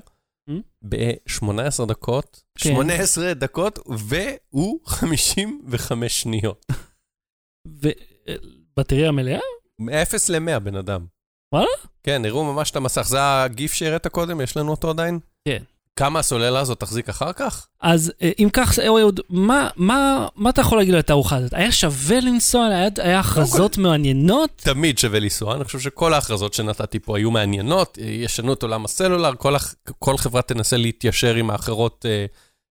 Mm. ב-18 דקות, כן. 18 דקות, והוא 55 שניות. ובטריה מלאה? מ-0 ל-100 בן אדם. וואלה? כן, הראו ממש את המסך. זה הגיף שהראית קודם, יש לנו אותו עדיין? כן. כמה הסוללה הזאת תחזיק אחר כך? אז אה, אם כך, אהוד, מה, מה, מה אתה יכול להגיד על התערוכה הזאת? היה שווה לנסוע? היה, היה הכרזות מעניינות? תמיד שווה לנסוע, אני חושב שכל ההכרזות שנתתי פה היו מעניינות, אה, ישנו את עולם הסלולר, כל, כל חברה תנסה להתיישר עם האחרות אה,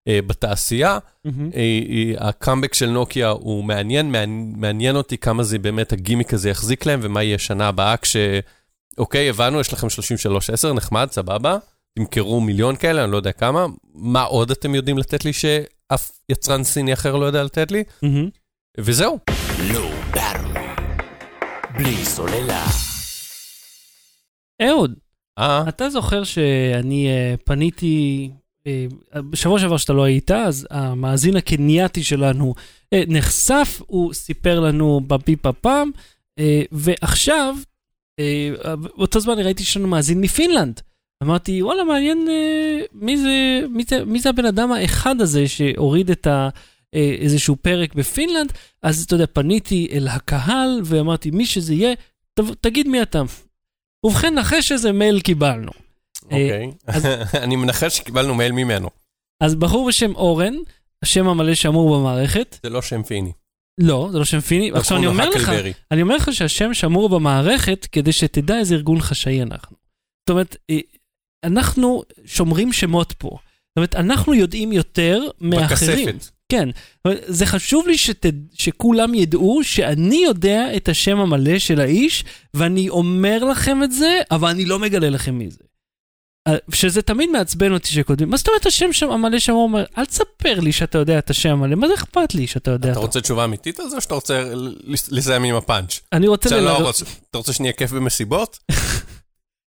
אה, בתעשייה. מהמם. אה, אה, הקאמבק של נוקיה הוא מעניין, מעניין, מעניין אותי כמה זה באמת הגימיק הזה יחזיק להם, ומה יהיה שנה הבאה כש... אוקיי, הבנו, יש לכם 3310, נחמד, סבבה, תמכרו מיליון כאלה, אני לא יודע כמה. מה עוד אתם יודעים לתת לי שאף יצרן סיני אחר לא יודע לתת לי? מהמם. וזהו. Battery. בלי סוללה. אהוד, אה, אתה זוכר שאני אה, פניתי, אה, בשבוע שעבר שאתה לא היית, אז המאזין הקנייתי שלנו אה, נחשף, הוא סיפר לנו בפיפה פעם, אה, ועכשיו, אה, באותו זמן ראיתי שיש לנו מאזין מפינלנד. אמרתי, וואלה, מעניין אה, מי זה, מי, זה, מי זה הבן אדם האחד הזה שהוריד את ה... אה, איזשהו פרק בפינלנד, אז אתה יודע, פניתי אל הקהל ואמרתי, מי שזה יהיה, ת- תגיד מי אתה. ובכן, נחש איזה מייל קיבלנו. אוקיי. [LAUGHS] אני מנחש שקיבלנו מייל ממנו. אז בחור בשם אורן, השם המלא שמור במערכת, זה לא שם פיני. לא, זה לא שם פיני, עכשיו אני אומר לך. אני אומר לך שהשם שמור במערכת כדי שתדע איזה ארגון חשאי אנחנו. זאת אומרת, אה, אנחנו שומרים שמות פה. זאת אומרת, אנחנו יודעים יותר מאחרים. בכספת. כן, זה חשוב לי שת, שכולם ידעו שאני יודע את השם המלא של האיש, ואני אומר לכם את זה, אבל אני לא מגלה לכם מי זה. אה, שזה תמיד מעצבן אותי שכותבים, מה זאת אומרת השם שם המלא שם אומר, אל תספר לי שאתה יודע את השם המלא, מה זה אכפת לי שאתה יודע אתה אותו? רוצה תשובה אמיתית על זה, או שאתה רוצה לס- לסיים עם הפאנץ'? אני רוצה שאני לא ללמד, רוצה- אתה רוצה שנהיה כיף במסיבות? [LAUGHS]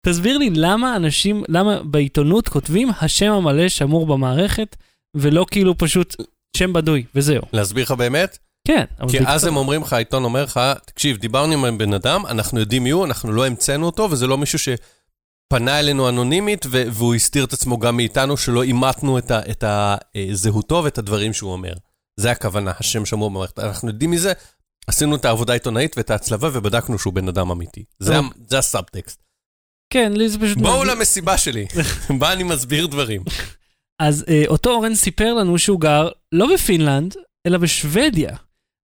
תסביר לי למה אנשים, למה בעיתונות כותבים השם המלא שמור במערכת, ולא כאילו פשוט שם בדוי, וזהו. להסביר לך באמת? כן, כי אז הם אומרים לך, העיתון אומר לך, תקשיב, דיברנו עם בן אדם, אנחנו יודעים מי הוא, אנחנו לא המצאנו אותו, וזה לא מישהו שפנה אלינו אנונימית, והוא הסתיר את עצמו גם מאיתנו, שלא אימתנו את, את ה- אה, ואת הדברים שהוא אומר. זה הכוונה, השם שמור במערכת. אנחנו יודעים מזה, עשינו את העבודה העיתונאית ואת ההצלבה, ובדקנו שהוא בן אדם אמיתי. זה הסאבטקסט. כן, לי זה פשוט... בואו למסיבה שלי, [LAUGHS] בה אני מסביר דברים. אז אה, אותו אורן סיפר לנו שהוא גר לא בפינלנד, אלא בשוודיה.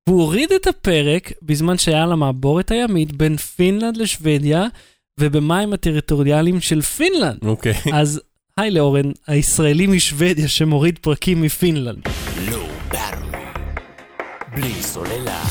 והוא הוריד את הפרק בזמן שהיה על המעבורת הימית בין פינלנד לשוודיה, ובמים הטריטוריאליים של פינלנד. אוקיי. [LAUGHS] אז היי לאורן, הישראלי משוודיה שמוריד פרקים מפינלנד. בלי סוללה.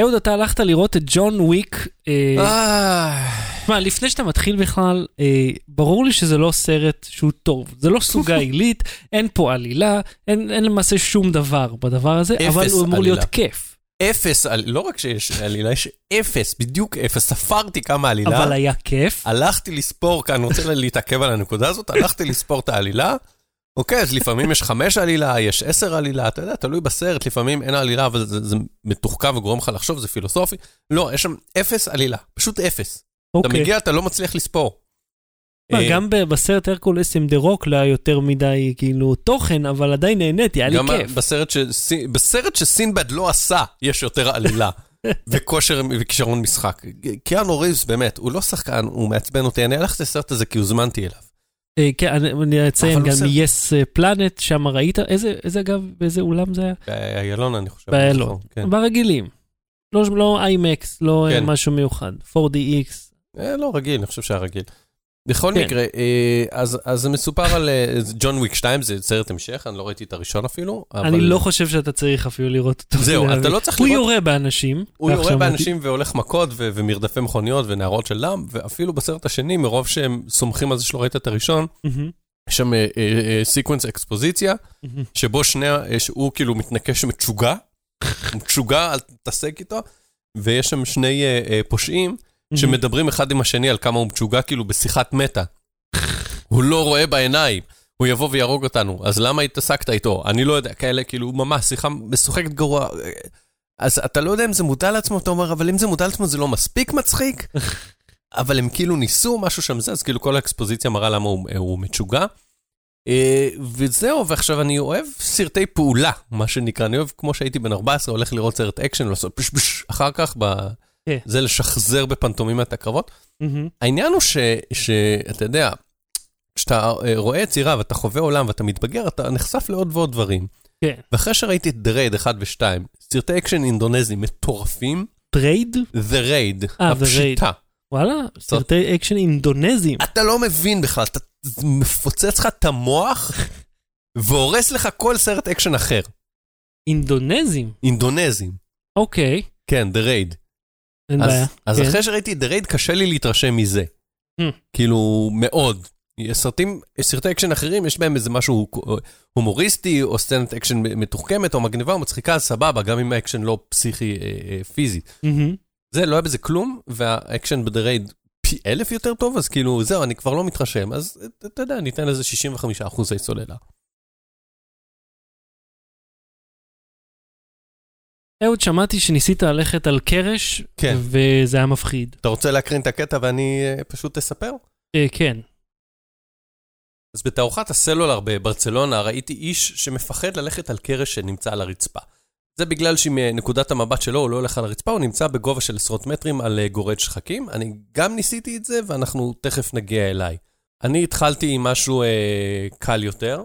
אהוד, אתה הלכת לראות את ג'ון וויק. אה, אה, תשמע, לפני שאתה מתחיל בכלל, אה, ברור לי שזה לא סרט שהוא טוב. זה לא סוגה [LAUGHS] עילית, אין פה עלילה, אין, אין למעשה שום דבר בדבר הזה, אבל הוא אמור עלילה. להיות כיף. אפס, לא רק שיש עלילה, יש אפס, בדיוק אפס. ספרתי כמה עלילה. אבל היה כיף. הלכתי לספור, כאן אני רוצה להתעכב על הנקודה הזאת, הלכתי לספור את העלילה. אוקיי, אז לפעמים יש חמש עלילה, יש עשר עלילה, אתה יודע, תלוי בסרט, לפעמים אין עלילה, אבל זה, זה מתוחכם וגורם לך לחשוב, זה פילוסופי. לא, יש שם אפס עלילה, פשוט אפס. אתה אוקיי. מגיע, אתה לא מצליח לספור. מה, אה, גם בסרט הרקולס עם דה רוק לא היה יותר מדי כאילו תוכן, אבל עדיין נהניתי, היה לי גם כיף. בסרט, שסי- בסרט שסינבד לא עשה, יש יותר עלילה. [LAUGHS] וכושר וכישרון משחק. קיאנו ריבס, באמת, הוא לא שחקן, הוא מעצבן אותי. אני הלכתי לסרט הזה כי הוזמנתי אליו. אה, כן, אני- אציין גם. מ-yes פלנט, שם ראית, איזה, אגב, באיזה אולם זה היה? באיילון, אני חושב. באיילון. כן. ברגילים. לא, לא IMAX, לא אה, כן. משהו מיוחד. 4DX. אה, לא, רגיל, אני חושב שהיה רגיל. בכל כן. מקרה, אה, אז אז זה מסופר על אה, ג'ון וויק 2, זה סרט המשך, אני לא ראיתי את הראשון אפילו. אבל- אני לא חושב שאתה צריך אפילו לראות אותו. זהו, אתה. לא צריך הוא לראות- יורה באנשים. הוא יורה. באנשים והולך מכות ו- ומרדפי מכוניות ונערות של דם, ואפילו בסרט השני, מרוב שהם סומכים על זה שלא ראית את הראשון, יש שם sequence אקספוזיציה, מהמם. שבו שני, אה, שהוא כאילו מתנקש הוא [LAUGHS] משוגע, אל תתעסק איתו, ויש שם שני אה, אה, פושעים שמדברים אחד עם השני על כמה הוא משוגע, כאילו בשיחת מטה. הוא לא רואה בעיניים, הוא יבוא ויהרוג אותנו, אז למה התעסקת איתו? אני לא יודע, כאלה, כאילו, ממש, שיחה משוחקת גרוע. אז אתה לא יודע אם זה מודע לעצמו, אתה אומר, אבל אם זה מודע לעצמו זה לא מספיק מצחיק? [LAUGHS] אבל הם כאילו ניסו משהו שם זה, אז כאילו כל האקספוזיציה מראה למה הוא, הוא משוגע. אה, וזהו, ועכשיו אני אוהב סרטי פעולה, מה שנקרא, אני אוהב, כמו שהייתי בן 14, הולך לראות סרט אקשן, לעשות פש פש, אחר כך, ב... כן. זה לשחזר בפנטומימה את הקרבות. מהמם. העניין הוא ש- שאתה יודע, כשאתה אה, רואה יצירה ואתה חווה עולם ואתה מתבגר, אתה נחשף לעוד ועוד דברים. כן. ואחרי שראיתי את The Raid 1 ו-2, סרטי אקשן אינדונזיים מטורפים, Trade? The Raid, אה, The Raid. הפשיטה. וואלה, סרטי אקשן אינדונזיים. אתה לא מבין בכלל, אתה מפוצץ לך את המוח [LAUGHS] והורס לך כל סרט אקשן אחר. אינדונזיים? אינדונזים. אוקיי, כן, The Raid. אין אז, בעיה. אז כן. אחרי שראיתי את The Raid, קשה לי להתרשם מזה. Hmm. כאילו, מאוד. סרטים, סרטי אקשן אחרים, יש בהם איזה משהו הומוריסטי, או סצנת אקשן מתוחכמת, או מגניבה, או מצחיקה, אז סבבה, גם אם האקשן לא פסיכי אה, אה, פיזית. מהמם. זה, לא היה בזה כלום, והאקשן ב-The Raid פי אלף יותר טוב, אז כאילו, זהו, אני כבר לא מתרשם, אז אתה- אתה יודע, ניתן לזה 65 אחוזי סוללה. אהוד, שמעתי שניסית ללכת על קרש, כן. וזה היה מפחיד. אתה רוצה להקרין את הקטע ואני אה, פשוט אספר? אה, כן. אז בתערוכת הסלולר בברצלונה ראיתי איש שמפחד ללכת על קרש שנמצא על הרצפה. זה בגלל שמנקודת המבט שלו הוא לא הולך על הרצפה, הוא נמצא בגובה של עשרות מטרים על אה, גורד שחקים. אני גם ניסיתי את זה ואנחנו תכף נגיע אליי. אני התחלתי עם משהו אה, קל יותר.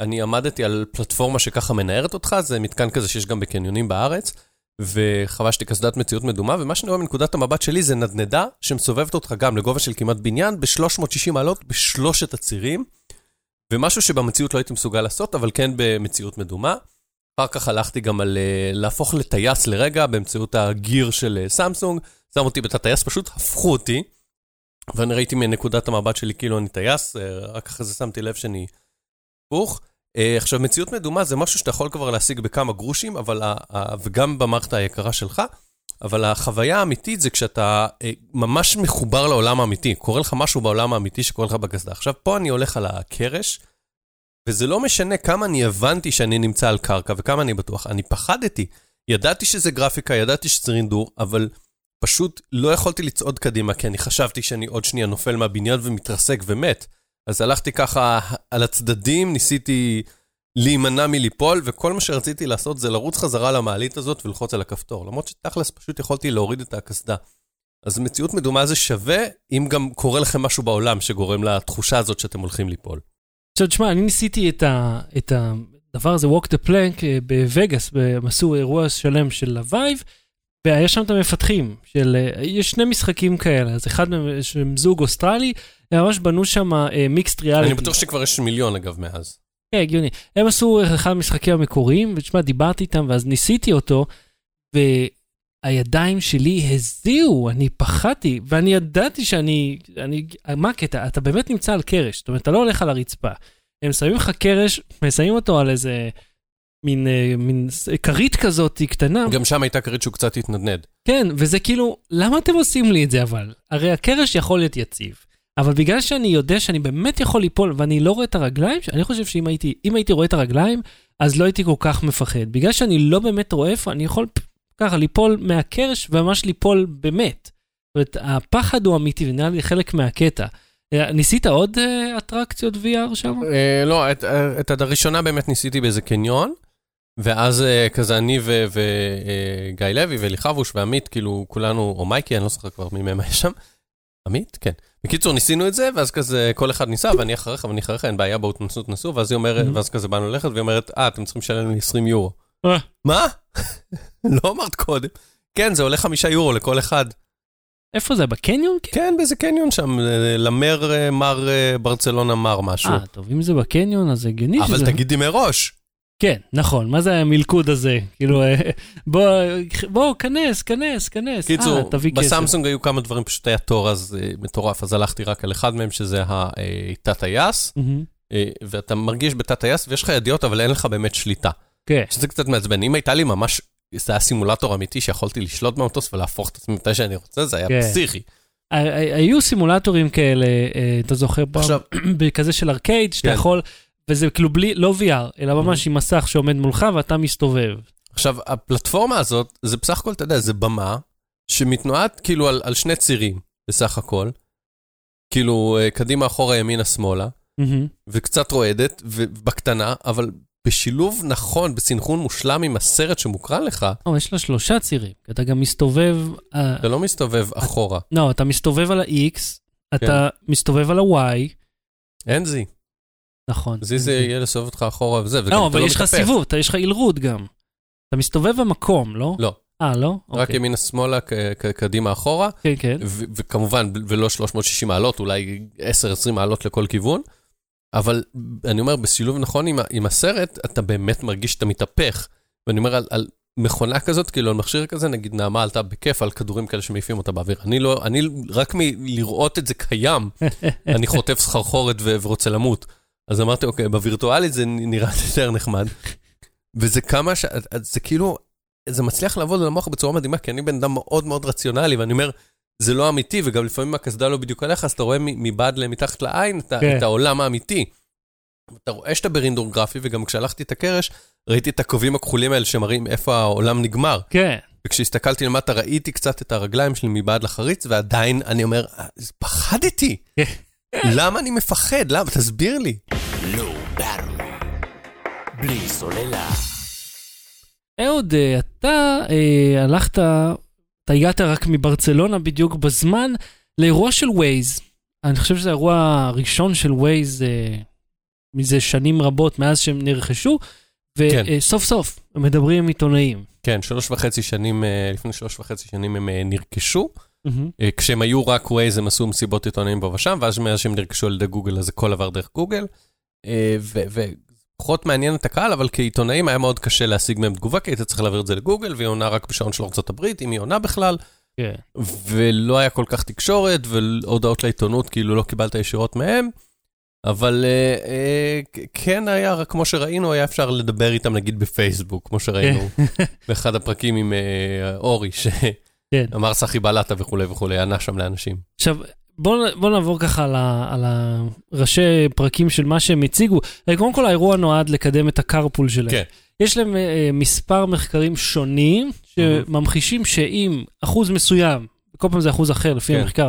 אני עמדתי על פלטפורמה שככה מנערת אותך, זה מתקן כזה שיש גם בקניונים בארץ, וחבשתי קסדת מציאות מדומה, ומה שאני רואה מנקודת המבט שלי זה נדנדה שמסובבת אותך גם לגובה של כמעט בניין, ב-360 מעלות בשלושת הצירים. ומשהו שבמציאות לא הייתי מסוגל לעשות, אבל כן במציאות מדומה. אחר כך הלכתי גם על אה, להפוך לטייס לרגע באמצעות הגיר של אה, סמסונג, שם אותי בתא טייס, פשוט הפכו אותי, ואני ראיתי מנקודת המבט שלי כאילו אני טייס, אה, רק אחרי זה שמתי לב שאני הפוך. אה, עכשיו, מציאות מדומה זה משהו שאתה יכול כבר להשיג בכמה גרושים, אבל וגם במערכת היקרה שלך, אבל החוויה האמיתית זה כשאתה אה, ממש מחובר לעולם האמיתי. קורה לך משהו בעולם האמיתי שקורה לך בקסדה. עכשיו, פה אני הולך על הקרש, וזה לא משנה כמה אני הבנתי שאני נמצא על קרקע וכמה אני בטוח. אני פחדתי. ידעתי שזה גרפיקה, ידעתי שזה רינדור, אבל פשוט לא יכולתי לצעוד קדימה, כי אני חשבתי שאני עוד שנייה נופל מהבניין ומתרסק ומת. אז הלכתי ככה על הצדדים, ניסיתי להימנע מליפול, וכל מה שרציתי לעשות זה לרוץ חזרה למעלית הזאת וללחוץ על הכפתור. למרות שתכלס פשוט יכולתי להוריד את הקסדה. אז מציאות מדומה זה שווה, אם גם קורה לכם משהו בעולם שגורם לתחושה הזאת שאתם הולכים ליפול. עכשיו, תשמע, אני ניסיתי את, ה, את הדבר הזה, Walk the Plank, אה, בווגאס, הם עשו אירוע שלם של ה Vive, והיה שם את המפתחים, של, אה, יש שני משחקים כאלה, אז אחד מהם שהם זוג אוסטרלי, הם ממש בנו שם mixed reality. אני בטוח שכבר יש מיליון אגב מאז. כן, הגיוני. הם עשו אחד המשחקים המקוריים, ותשמע, דיברתי איתם, ואז ניסיתי אותו, והידיים שלי הזיעו, אני פחדתי, ואני ידעתי שאני, אני, מה הקטע? אתה באמת נמצא על קרש, זאת אומרת, אתה לא הולך על הרצפה. הם שמים לך קרש, ושמים אותו על איזה מין, אה, מין כרית כזאת קטנה. גם שם הייתה כרית שהוא קצת התנדנד. כן, וזה כאילו, למה אתם עושים לי את זה אבל? הרי הקרש יכול להיות יציב. אבל בגלל שאני יודע שאני באמת יכול ליפול ואני לא רואה את הרגליים, אני חושב שאם הייתי, הייתי רואה את הרגליים, אז לא הייתי כל כך מפחד. בגלל שאני לא באמת רואה איפה, אני יכול ככה ליפול מהקרש וממש ליפול באמת. זאת אומרת, הפחד הוא אמיתי ונראה לי חלק מהקטע. אה, ניסית עוד אה, אטרקציות VR שם? לא, את הראשונה באמת ניסיתי באיזה קניון, ואז אה, כזה אני וגיא לוי ואלי חבוש ועמית, כאילו כולנו, או מייקי, אני לא זוכר כבר מי מהם היה שם. עמית? כן. בקיצור, ניסינו את זה, ואז כזה כל אחד ניסה, ואני אחריך ואני אחריך, אין בעיה, בואו תנסו, תנסו, ואז היא אומרת, Mhm. ואז כזה באנו ללכת, והיא אומרת, אה, אתם צריכים לשלם לי 20 יורו. אה. מה? [LAUGHS] לא אמרת קודם. כן, זה עולה חמישה יורו לכל אחד. איפה זה? בקניון? כן, באיזה קניון שם, אה, למר אה, מר אה, ברצלונה מר משהו. אה, טוב, אם זה בקניון, אז הגיוני שזה... אבל תגידי מראש. כן, נכון, מה זה המלכוד הזה? כאילו, אה, בוא, בוא, כנס, כנס, כנס. קיצור, אה, תביא כסף. בסמסונג היו כמה דברים, פשוט היה תור אז אה, מטורף, אז הלכתי רק על אחד מהם, שזה התת-טייס, ואתה מרגיש בתת-טייס, ויש לך ידיעות, אבל אין לך באמת שליטה. כן. שזה קצת מעצבן. אם הייתה לי ממש, זה היה סימולטור אמיתי שיכולתי לשלוט במטוס ולהפוך את עצמי מתי שאני רוצה, זה היה כן. פסיכי. היו סימולטורים כאלה, אתה זוכר פעם, עכשיו- [CLEARS THROAT] בכזה של ארקייד, שאתה כן. יכול, וזה כאילו בלי, לא VR, אלא ממש עם מסך שעומד מולך ואתה מסתובב. עכשיו, הפלטפורמה הזאת, זה בסך הכל, אתה יודע, זה במה שמתנועת כאילו על, על שני צירים, בסך הכל. כאילו, אה, קדימה, אחורה, ימינה, שמאלה. מהמם. וקצת רועדת, ובקטנה, אבל בשילוב נכון, בסנכרון מושלם עם הסרט שמוקרן לך, או, יש לה שלושה צירים, כי אתה גם מסתובב, אה, אתה לא מסתובב אחורה. לא, אתה מסתובב על ה-X, אתה מסתובב על ה-Y, אין זי. נכון. זי זה יהיה לסובב אותך אחורה וזה, וגם לא, אתה אבל לא יש לך. סיבוב, יש לך אילרוד גם. אתה מסתובב במקום, לא? לא. אה, לא? רק אוקיי. ימינה שמאלה, קדימה אחורה, כן, כן. וכמובן, ולא 360 מעלות, אולי 10-20 מעלות לכל כיוון. אבל אני אומר, בשילוב נכון עם, עם הסרט, אתה באמת מרגיש שאתה מתהפך. ואני אומר, על, על מכונה כזאת, כאילו, על מכשיר כזה, נגיד נעמה עלתה בכיף על כדורים כאלה שמעיפים אותה באוויר. אני לא, אני רק מלראות את זה קיים, [LAUGHS] אני חוטף סחרחורת ורוצה למות. אז אמרתי, אוקיי, בווירטואלית זה נראה יותר נחמד. וזה כמה ש... זה כאילו, זה מצליח לעבוד על המוח בצורה מדהימה, כי אני בן אדם מאוד מאוד רציונלי, ואני אומר, זה לא אמיתי, וגם לפעמים הקסדה לא בדיוק עליך, אז אתה רואה מבעד למתחת לעין את, כן. את העולם האמיתי. אתה רואה שאתה ברינדור גרפי, וגם כשהלכתי את הקרש, ראיתי את הקווים הכחולים האלה שמראים איפה העולם נגמר. כן. וכשהסתכלתי למטה, ראיתי קצת את הרגליים שלי מבעד לחריץ, ועדיין אני אומר, "אה, פחדתי. למה אני מפחד? למה? תסביר לי. Low Battery. בלי סוללה. אהוד, אה, אתה אה, הלכת, אתה הגעת רק מברצלונה בדיוק בזמן לאירוע של ווייז. אני חושב שזה האירוע הראשון של ווייז אה, מזה שנים רבות מאז שהם נרכשו, כן. וסוף סוף הם מדברים עם עיתונאים. כן, שלוש וחצי שנים, אה, לפני שלוש וחצי שנים הם אה, נרכשו. מהמם. אה, כשהם היו רק ווייז, הם עשו מסיבות עיתונאים פה ושם, ואז מאז שהם נרכשו על ידי גוגל, אז הכל עבר דרך גוגל. אה, ו- ופחות מעניין את הקהל, אבל כעיתונאים היה מאוד קשה להשיג מהם תגובה, כי היית צריך להעביר את זה לגוגל, והיא עונה רק בשעון של ארה"ב, אם היא עונה בכלל. כן. ולא היה כל כך תקשורת, והודעות לעיתונות כאילו לא קיבלת ישירות מהם. אבל אה, אה, כ- כן היה, רק כמו שראינו, היה אפשר לדבר איתם נגיד בפייסבוק, כמו שראינו באחד הפרקים עם אה, אורי, כן. שאמר סחי בלטה וכולי וכולי, ענה שם לאנשים. עכשיו, בואו בוא נעבור ככה על, הראשי פרקים של מה שהם הציגו. קודם כל, האירוע נועד לקדם את ה carpool שלהם. כן. יש להם אה, מספר מחקרים שונים שממחישים שאם אחוז מסוים, כל פעם זה אחוז אחר לפי כן. המחקר,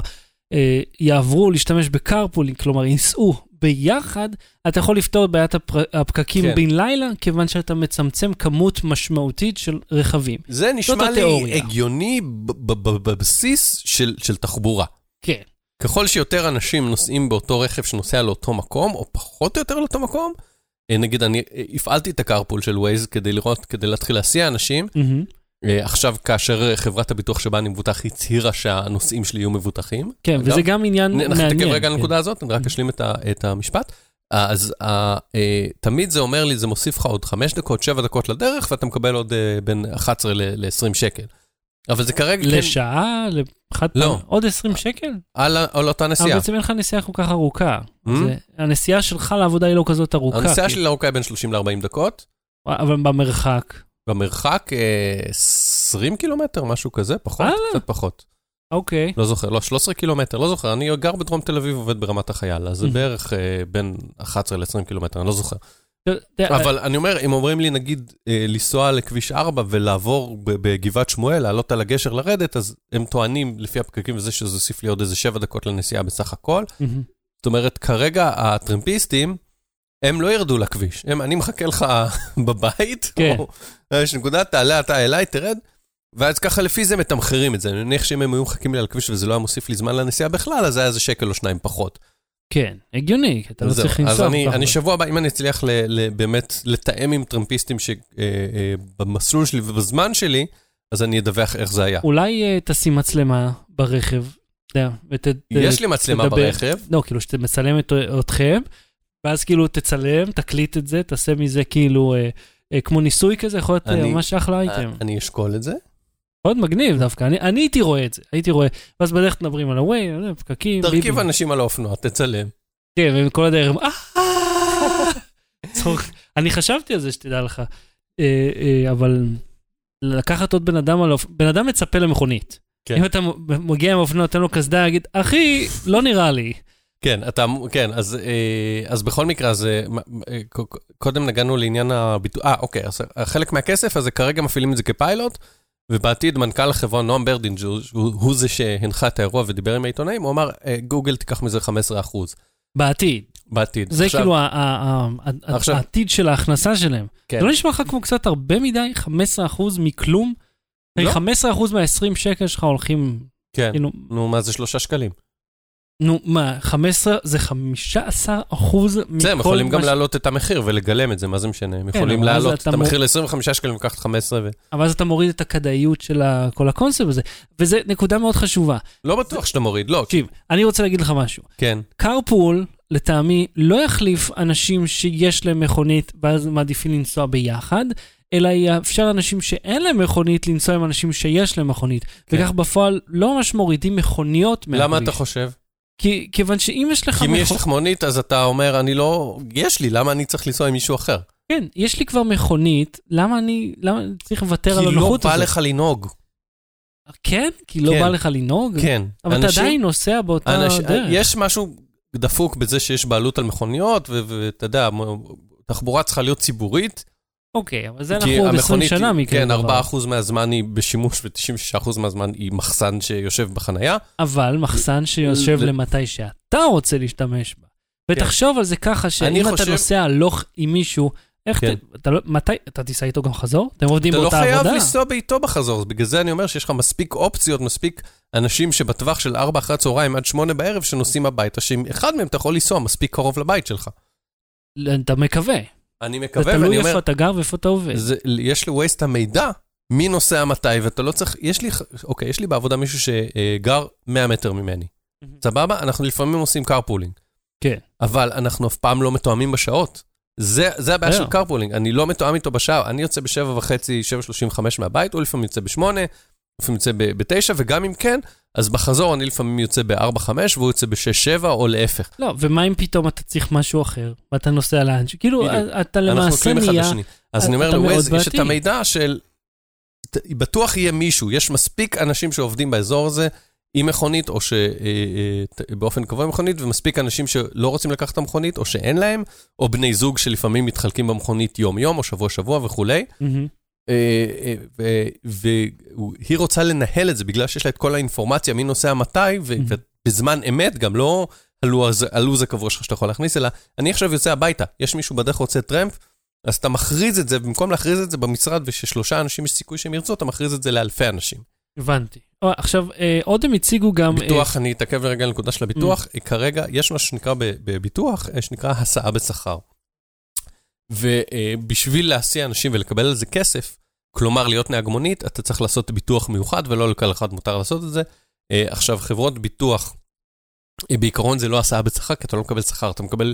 אה, יעברו להשתמש ב carpooling, כלומר ייסעו ביחד, אתה יכול לפתור את בעיית הפר... הפקקים כן. בן לילה, כיוון שאתה מצמצם כמות משמעותית של רכבים. זה נשמע לי התיאוריה. הגיוני בבסיס של, של תחבורה. כן. ככל שיותר אנשים נוסעים באותו רכב שנוסע לאותו מקום, או פחות או יותר לאותו מקום, אה, נגיד אני אה, הפעלתי את הקרפול של ווייז כדי לראות, כדי להתחיל להסיע אנשים. מהמם. אה, עכשיו, כאשר אה, חברת הביטוח שבה אני מבוטח הצהירה שהנוסעים שלי יהיו מבוטחים. כן, אגב, וזה גם עניין מעניין. אנחנו נתקף רגע כן. הנקודה הזאת, אני רק אשלים את ה- את המשפט. אז אה, תמיד זה אומר לי, זה מוסיף לך עוד 5 דקות, 7 דקות לדרך, ואתה מקבל עוד אה, בין 11 ל-20 שקל. אבל זה כרגע כן לשעה? לחד לא. פעם? עוד 20 שקל? על על אותה אבל נסיעה. בעצם אין לך נסיעה כל כך ארוכה. Hmm? זה- הנסיעה שלך לעבודה היא לא כזאת ארוכה. הנסיעה כי- שלי לארוכה היא בין 30 ל-40 דקות. אבל במרחק. במרחק אה, 20 קילומטר, משהו כזה, פחות, אה. קצת פחות. אוקיי. לא זוכר, לא, 13 קילומטר, לא זוכר. אני גר בדרום תל אביב, עובד ברמת החייל, אז זה Mhm. בערך אה, בין 11 ל-20 קילומטר, אני לא זוכר. יודע, אבל אני אומר, אם אומרים לי, נגיד, אה, לנסוע לכביש 4 ולעבור בגבעת שמואל, לעלות על הגשר לרדת, אז הם טוענים, לפי הפקקים וזה, שזה הוסיף לי עוד איזה 7 דקות לנסיעה בסך הכל. זאת אומרת, כרגע הטרמפיסטים, הם לא ירדו לכביש. הם, אני מחכה לך [LAUGHS] בבית, כן. או יש נקודה, תעלה אתה אליי, תרד, ואז ככה לפי זה מתמחרים את זה. אני מניח שאם הם היו מחכים לי על הכביש וזה לא היה מוסיף לי זמן לנסיעה בכלל, אז היה איזה שקל או שניים פחות. כן, הגיוני, כי אתה לא. צריך לנסוע. אז אני, אני. שבוע הבא, אם אני אצליח ל, ל, באמת לתאם עם טרמפיסטים שבמסלול שלי ובזמן שלי, אז אני אדווח איך זה היה. אולי אה, תשים מצלמה ברכב, אתה יודע, ות... יש לי מצלמה תדבר. ברכב, לא, כאילו שמצלם את- אתכם, ואז כאילו תצלם, תקליט את זה, תעשה מזה כאילו אה, אה, כמו ניסוי כזה, יכול להיות אה, אני- ממש אחלה אייטם. אני אשקול את זה. מאוד מגניב דווקא, אני, אני הייתי רואה את זה, הייתי רואה, ואז בדרך מדברים על הווי, אה, פקקים, ביבי. תרכיב אנשים על האופנוע, תצלם. כן, וכל הדרך, "אה!" אני חשבתי על זה, שתדע לך, אה, אה, אבל לקחת עוד בן אדם על האופנוע, בן אדם מצפה למכונית. כן. אם אתה מגיע עם האופנוע, נותן לו קסדה, יגיד, אחי, לא נראה לי. כן, אתה, כן, אז, אה, אז בכל מקרה, אז אה, אה, קודם נגענו לעניין הביטוח, אה, אוקיי, אז חלק מהכסף, אז כרגע מפעילים את זה כפיילוט, ובעתיד מנכ"ל החברה, נועם ברדין, הוא, הוא, זה שהנחה את האירוע ודיבר עם העיתונאים, הוא אמר, גוגל תיקח מזה 15% בעתיד. בעתיד. זה עכשיו, כאילו עכשיו- העתיד של ההכנסה שלהם. כן. זה לא נשמע לך כמו קצת הרבה מדי? 15% מכלום? לא. 15% מה-20 שקל שלך הולכים, כן, כאילו, נו, מה זה שלושה שקלים? נו, מה, 15 זה 15 אחוז מכל בסדר, הם יכולים גם מה ש- להעלות את המחיר ולגלם את זה, מה זה משנה? הם יכולים אבל אז להעלות את המחיר ל-25 שקלים ולקחת 15 ו... אבל אז אתה מוריד את הכדאיות של כל הקונספט הזה, וזו נקודה מאוד חשובה. לא בטוח שאתה מוריד, לא, תקשיב, אני רוצה להגיד לך משהו. כן. קרפול, לטעמי, לא יחליף אנשים שיש להם מכונית ואז מעדיפים לנסוע ביחד, אלא יאפשר לאנשים שאין להם מכונית לנסוע עם אנשים שיש להם מכונית. כן. וכך בפועל לא ממש מורידים מכוניות מהכביש. למה אתה חושב? כי, כיוון שאם יש לך כי אם יש מכונית... לך מונית, אז אתה אומר, אני לא... יש לי, למה אני צריך לנסוע עם מישהו אחר? כן, יש לי כבר מכונית, למה אני... למה אני צריך לוותר על כי לא הנוחות בא הזאת? לך לנהוג. כן? כי לא כן. בא לך לנהוג? כן. אבל אתה אנשים- עדיין נוסע באותה אנש- דרך. יש משהו דפוק בזה שיש בעלות על מכוניות, ואתה יודע, תחבורה צריכה להיות ציבורית. אוקיי, אבל זה אנחנו עוד 20 המכונית שנה מכאלה כן, דבר. 4% מהזמן היא בשימוש ו-96% מהזמן היא מחסן שיושב בחנייה. אבל מחסן שיושב למתי שאתה רוצה להשתמש בה. ותחשוב על זה ככה, שאם אתה נוסע הלוך עם מישהו, איך כן. אתה לא, מתי, אתה תיסע איתו גם חזור? אתם עובדים אתה לא באותה חייב עבודה? לנסוע באיתו בחזור, בגלל זה אני אומר שיש לך מספיק אופציות, מספיק אנשים שבטווח של 4 אחרי הצהריים עד 8 בערב שנוסעים הביתה, שעם אחד מהם אתה יכול לנסוע מספיק קרוב לבית שלך. אתה מקווה. אני זה מקווה, ואני תלוי אומר, איפה אתה גר ואיפה אתה עובד. זה, יש לווייסט את המידע מי נוסע מתי, ואתה לא צריך, יש לי, אוקיי, יש לי בעבודה מישהו שגר 100 מטר ממני. סבבה? אנחנו לפעמים עושים carpooling. כן. אבל אנחנו אף פעם לא מתואמים בשעות. זה, זה הבעיה של בסדר. carpooling, אני לא מתואם איתו בשעה, אני יוצא בשבע וחצי, שבע שלושים וחמש מהבית, הוא לפעמים יוצא בשמונה, לפעמים יוצא ב- בתשע, וגם אם כן, אז בחזור אני לפעמים יוצא בארבע חמש, והוא יוצא בשש שבע, או להפך. לא, ומה אם פתאום אתה צריך משהו אחר, ואתה נוסע לאנשהו? כאילו, בדיוק. אתה אנחנו למעשה נהיה... אז אני אומר אתה לווייז, יש את. המידע של... בטוח יהיה מישהו, יש מספיק אנשים שעובדים באזור הזה עם מכונית, או שבאופן קבוע עם מכונית, ומספיק אנשים שלא רוצים לקחת את המכונית, או שאין להם, או בני זוג שלפעמים מתחלקים במכונית יום-יום, או שבוע-שבוע וכולי. מהמם. אה, אה, והיא רוצה לנהל את זה בגלל שיש לה את כל האינפורמציה מי נוסע מתי. ובזמן אמת, גם לא הלו"ז הלו"ז הקבוע שלך שאתה יכול להכניס, אלא אני עכשיו יוצא הביתה, יש מישהו בדרך רוצה טרמפ, אז אתה מכריז את זה, במקום להכריז את זה במשרד וששלושה אנשים יש סיכוי שהם ירצו, אתה מכריז את זה לאלפי אנשים. הבנתי. או, עכשיו, אה, עוד הם הציגו גם... אה, ביטוח, אני אתעכב לרגע על הנקודה של הביטוח, כרגע יש משהו שנקרא בביטוח, אה, שנקרא הסעה בשכר. ובשביל להסיע אנשים ולקבל על זה כסף, כלומר להיות נהג מונית, אתה צריך לעשות ביטוח מיוחד, ולא לכל אחד מותר לעשות את זה. אה, עכשיו, חברות ביטוח, אה, בעיקרון זה לא הסעה בשכר, כי אתה לא מקבל שכר, אתה מקבל.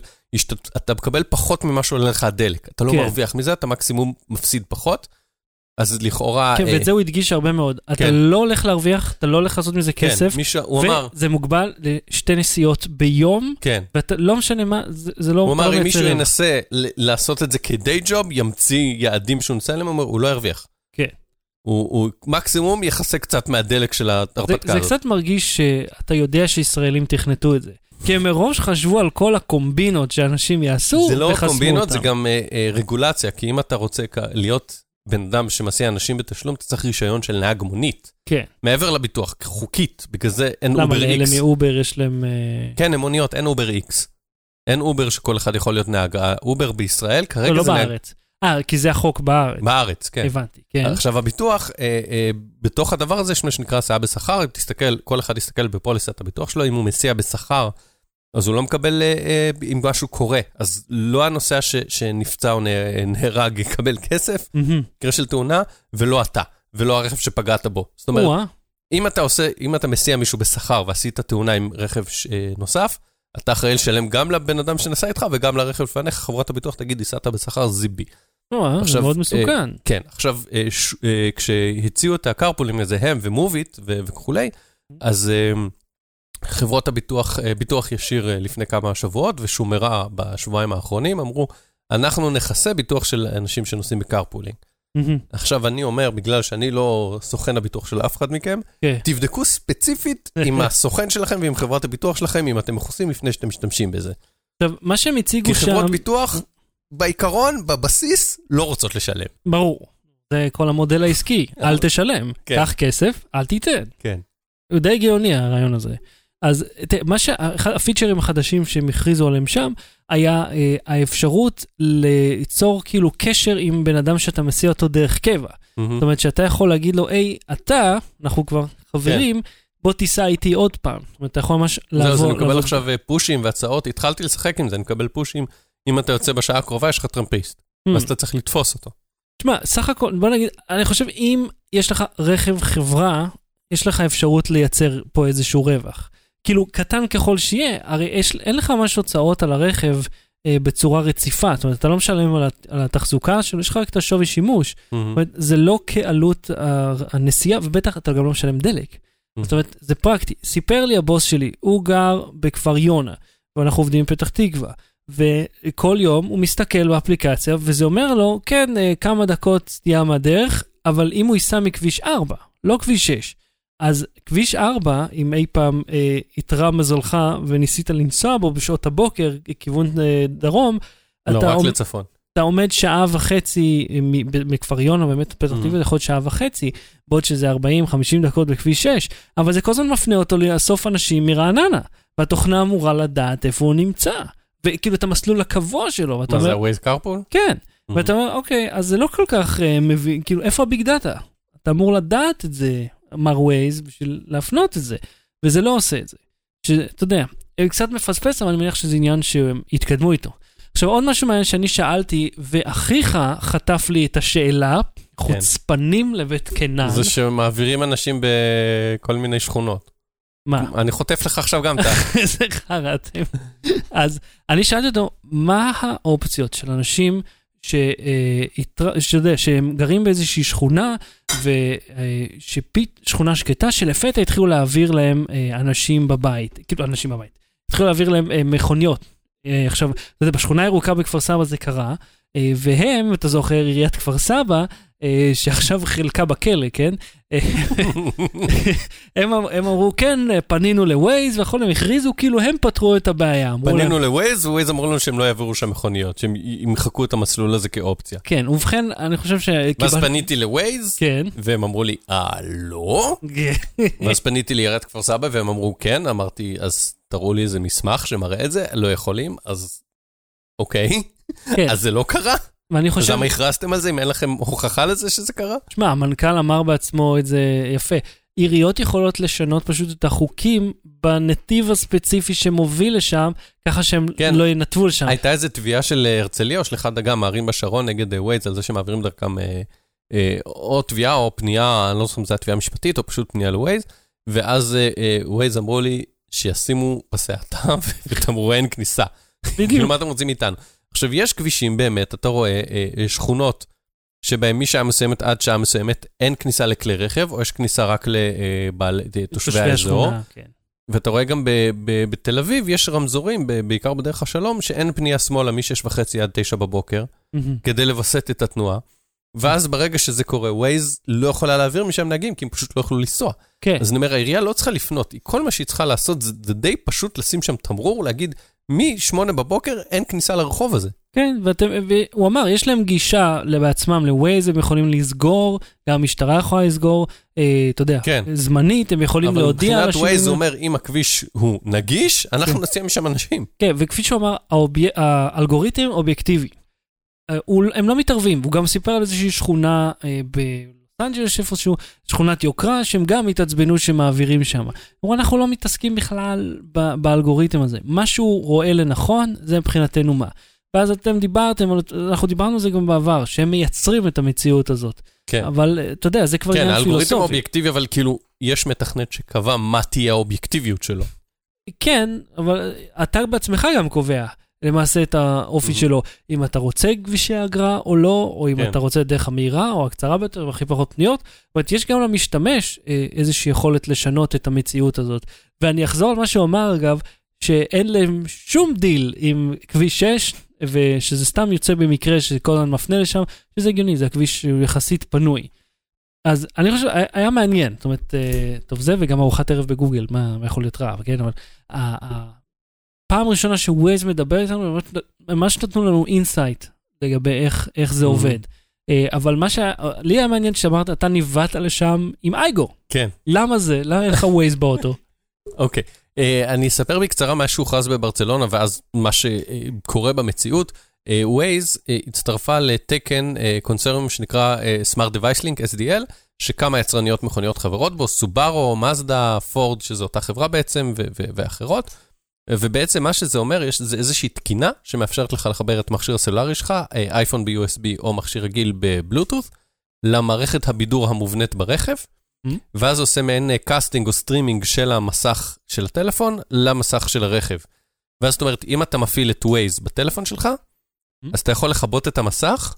אתה מקבל פחות ממה שעולה לך הדלק. אתה לא כן. מרוויח מזה, אתה מקסימום מפסיד פחות. אז לכאורה... כן, אה, ואת זה הוא הדגיש הרבה מאוד. אתה כן. לא הולך להרוויח, אתה לא הולך לעשות מזה כן, כסף, מי ש... הוא אמר, וזה מוגבל לשתי נסיעות ביום, כן. ואתה לא משנה מה, זה, זה לא... הוא אמר, לא אם מישהו. ינסה לעשות את זה כדיי ג'וב, ימציא יעדים שהוא נמצא עליהם, הוא לא ירוויח. כן. הוא, הוא מקסימום יכסה קצת מהדלק של זה, ההרפתקה זה הזאת. קצת מרגיש שאתה יודע שישראלים תכנתו את זה. כי הם מראש חשבו על כל הקומבינות שאנשים יעשו, זה לא רק וחסמו קומבינות, אותם. זה גם אה, אה, רגולציה, כי אם אתה רוצה להיות בן אדם שמסיע אנשים בתשלום, אתה צריך רישיון של נהג מונית. כן. מעבר לביטוח, חוקית, בגלל זה אין למה אובר לאלה איקס. מאובר יש להם... אה, כן, הם מוניות, אין Uber X. אין אובר שכל אחד יכול להיות נהג. האובר בישראל, כרגע לא, לא זה נהג... בארץ. אה, כי זה החוק בארץ. בארץ, כן. הבנתי, כן. עכשיו, הביטוח, אה, אה, בתוך הדבר הזה יש מה שנקרא הסעה בשכר, אם תסתכל, כל אחד יסתכל בפוליסת הביטוח שלו, אם הוא מסיע בשכר, אז הוא לא מקבל, אה, אה, אם משהו קורה. אז לא הנוסע ש, שנפצע או נה- נהרג יקבל כסף. מקרה של תאונה, ולא אתה, ולא הרכב שפגעת בו. זאת אומרת, אם אתה עושה, אם אתה מסיע מישהו בשכר ועשית תאונה עם רכב ש, אה, נוסף, אתה אחראי לשלם גם לבן אדם שנסע איתך וגם לרכב לפניך, חברת הביטוח תגיד, ייסעת בשכר זיבי. או-אה, זה מאוד מסוכן. כן, עכשיו, ש- כשהציעו את הקרפולים הזה, הם ומוביט וכולי, אז חברות הביטוח, אה, ביטוח ישיר אה, לפני כמה שבועות, ושומרה בשבועיים האחרונים, אמרו, אנחנו נכסה ביטוח של אנשים שנוסעים ב carpooling. מהמם. עכשיו, אני אומר, בגלל שאני לא סוכן הביטוח של אף אחד מכם, כן. תבדקו ספציפית עם [LAUGHS] הסוכן שלכם ועם חברת הביטוח שלכם, אם אתם מכוסים לפני שאתם משתמשים בזה. עכשיו, מה שהם הציגו כי שם... חברות ביטוח, בעיקרון, בבסיס, לא רוצות לשלם. ברור. זה כל המודל העסקי, [LAUGHS] אל תשלם. כן. קח כסף, אל תיתן. כן. הוא די גאוני הרעיון הזה. אז תראה, מה הפיצ'רים החדשים שהם הכריזו עליהם שם, היה אה, האפשרות ליצור כאילו קשר עם בן אדם שאתה מסיע אותו דרך קבע. מהמם. זאת אומרת שאתה יכול להגיד לו, היי, אתה, אנחנו כבר חברים, כן. בוא תיסע איתי עוד פעם. זאת אומרת, אתה יכול ממש זהו, לעבור... אז אני מקבל לעבור- עכשיו אה, פושים והצעות, התחלתי לשחק עם זה, אני מקבל פושים. אם אתה יוצא בשעה הקרובה, יש לך טרמפיסט. Hmm. אז אתה צריך לתפוס אותו. תשמע, סך הכל, בוא נגיד, אני חושב אם יש לך רכב חברה, יש לך אפשרות לייצר פה איזשהו רווח. כאילו, קטן ככל שיהיה, הרי יש, אין לך ממש הוצאות על הרכב אה, בצורה רציפה, זאת אומרת, אתה לא משלם על, על התחזוקה שלו, יש לך רק את השווי שימוש. זאת אומרת, זה לא כעלות ה- הנסיעה, ובטח אתה גם לא משלם דלק. זאת אומרת, זה פרקטי. סיפר לי הבוס שלי, הוא גר בכפר יונה, ואנחנו עובדים בפתח תקווה. וכל יום הוא מסתכל באפליקציה, וזה אומר לו, כן, אה, כמה דקות סטייה מהדרך, אבל אם הוא ייסע מכביש 4, לא כביש 6, אז כביש 4, אם אי פעם אה, איתרע מזלך וניסית לנסוע בו בשעות הבוקר, לכיוון אה, דרום, לא, אתה רק עומד- לצפון. אתה עומד שעה וחצי ב- מכפר יונה, באמת פתח Mhm. תקווה, יכול להיות שעה וחצי, בעוד שזה 40-50 דקות בכביש 6, אבל זה כל הזמן מפנה אותו לאסוף אנשים מרעננה, והתוכנה אמורה לדעת איפה הוא נמצא, וכאילו את המסלול הקבוע שלו, ואתה מה זה, אומר, ה-Waze carpool? כן, ואתה אומר, אוקיי, אז זה לא כל כך אה, מבין, כאילו, איפה ה big data? אתה אמור לדעת את זה, מר ווייז, בשביל להפנות את זה, וזה לא עושה את זה. שאתה יודע, הם קצת מפספס, אבל אני מניח שזה עניין שהם יתקדמו איתו. עכשיו, עוד משהו מעניין שאני שאלתי, ואחיך חטף לי את השאלה, חוצפנים לבית קנן. זה שמעבירים אנשים בכל מיני שכונות. מה? אני חוטף לך עכשיו גם את ה... [LAUGHS] איזה חרא אתם. אז אני שאלתי אותו, מה האופציות של אנשים ש, אה, שהם גרים באיזושהי שכונה, ושכונה שקטה, שלפתע התחילו להעביר להם אה, אנשים בבית, כאילו אנשים בבית, התחילו להעביר להם אה, מכוניות. אה, עכשיו, אתה יודע, בשכונה הירוקה בכפר סבא זה קרה, אה, והם, אתה זוכר, עיריית כפר סבא, אה, שעכשיו חלקה בכלא, כן? אה, [LAUGHS] הם, אמ- הם אמרו, כן, פנינו לווייז והכל, הם הכריזו כאילו הם פתרו את הבעיה. פנינו לווייז, ווייז אמרו לנו שהם לא יעבירו שם מכוניות, שהם ימחקו את המסלול הזה כאופציה. כן, ובכן, אני חושב ש... ואז פניתי לווייז, כן. והם אמרו לי, אה, לא? [LAUGHS] ואז פניתי לעיריית כפר סבא, והם אמרו, כן, אמרתי, אז תראו לי איזה מסמך שמראה את זה, לא יכולים, אז אוקיי, כן. אז זה לא קרה? ואני אז חושב, למה הכרזתם על זה אם אין לכם הוכחה לזה שזה קרה? שמע, המנכ"ל אמר בעצמו את זה יפה. עיריות יכולות לשנות פשוט את החוקים בנתיב הספציפי שמוביל לשם, ככה שהם כן. לא ינתבו לשם. הייתה איזה תביעה של אה, הרצליה או של אחד אגם, מערים בשרון נגד אה, ווייז, על זה שמעבירים דרכם אה, אה, או תביעה או פנייה, אני לא זוכר אם זו הייתה תביעה משפטית או פשוט פנייה לווייז, ואז אה, אה, ווייז אמרו לי שישימו פסי האטה [LAUGHS] ותמרורי אין כניסה. כאילו, בדיוק. מה אתם רוצים מאיתנו? עכשיו, יש כבישים באמת, אתה רואה אה, אה, שכונות שבהם משעה מסוימת עד שעה מסוימת אין כניסה לכלי רכב, או יש כניסה רק לתושבי האזור. השכונה, כן. ואתה רואה גם ב- ב- בתל אביב, יש רמזורים, ב- בעיקר בדרך השלום, שאין פנייה שמאלה מ-6 וחצי עד 9 בבוקר, מהמם. כדי לווסת את התנועה. ואז ברגע שזה קורה, Waze לא יכולה להעביר משם נהגים, כי הם פשוט לא יכלו לנסוע. כן, אז אני אומר, העירייה לא צריכה לפנות, כל מה שהיא צריכה לעשות זה, זה די פשוט לשים שם תמרור, להגיד, מ-8 בבוקר אין כניסה לרחוב הזה. כן, ואתם, והוא אמר, יש להם גישה בעצמם לווייז, הם יכולים לסגור, גם המשטרה יכולה לסגור, אה, אתה יודע, כן. זמנית, הם יכולים אבל להודיע מבחינת לאנשים. Waze הוא אומר, אם הכביש הוא נגיש, אנחנו נסיע משם אנשים. כן, וכפי שהוא אמר, האובי... האלגוריתם אובייקטיבי. אה, הוא... הם לא מתערבים, והוא גם סיפר על איזושהי שכונה אה, בלוס אנג'לס איפשהו, שכונת יוקרה, שהם גם התעצבנו שמעבירים שם. הוא אמר, אנחנו לא מתעסקים בכלל ב... באלגוריתם הזה. מה שהוא רואה לנכון, זה מבחינתנו מה. ואז אתם דיברתם, אנחנו דיברנו על זה גם בעבר, שהם מייצרים את המציאות הזאת. כן. אבל אה, אתה יודע, זה כבר כן, עניין האלגוריתם פילוסופי. אובייקטיבי, אבל כאילו, יש מתכנת שקבע מה תהיה האובייקטיביות שלו. כן, אבל אתה בעצמך גם קובע למעשה את האופי Mhm. שלו. אם אתה רוצה כבישי אגרה או לא, או אם כן. אתה רוצה דרך המהירה או הקצרה ביותר והכי פחות פניות. זאת אומרת, יש גם למשתמש אה, איזושהי יכולת לשנות את המציאות הזאת. ואני אחזור על מה שהוא אמר, אגב, שאין להם שום דיל עם כביש 6, ושזה סתם יוצא במקרה שכל הזמן מפנה לשם, שזה הגיוני, זה הכביש יחסית פנוי. אז אני חושב, היה- מעניין, זאת אומרת, אה, טוב זה וגם ארוחת ערב בגוגל, מה, מה יכול להיות רע, כן, אבל פעם ראשונה שווייז מדבר איתנו, ממש- נתנו לנו insight לגבי איך, איך זה Mhm. עובד. אה, אבל מה שהיה, לי היה מעניין שאמרת, אתה ניווט לשם עם iGO. כן. למה זה? למה אין לך ווייז באוטו? [LAUGHS] אוקיי. אה, אני אספר בקצרה מה שהוכרז בברצלונה, ואז מה שקורה במציאות. אה, אה, הצטרפה לתקן קונסרנום שנקרא אה, Smart Device Link, SDL, שכמה יצרניות מכוניות חברות בו, סובארו, מזדה, פורד, שזו אותה חברה בעצם, ואחרות. ובעצם מה שזה אומר, יש זה איזושהי תקינה שמאפשרת לך לחבר את מכשיר הסלולרי שלך, אה, אייפון ב-USB או מכשיר רגיל בבלוטות', למערכת הבידור המובנית ברכב, Mm. ואז עושה מעין casting או סטרימינג של המסך של הטלפון למסך של הרכב. ואז זאת אומרת, אם אתה מפעיל את Waze בטלפון שלך, Mm. אז אתה יכול לכבות את המסך,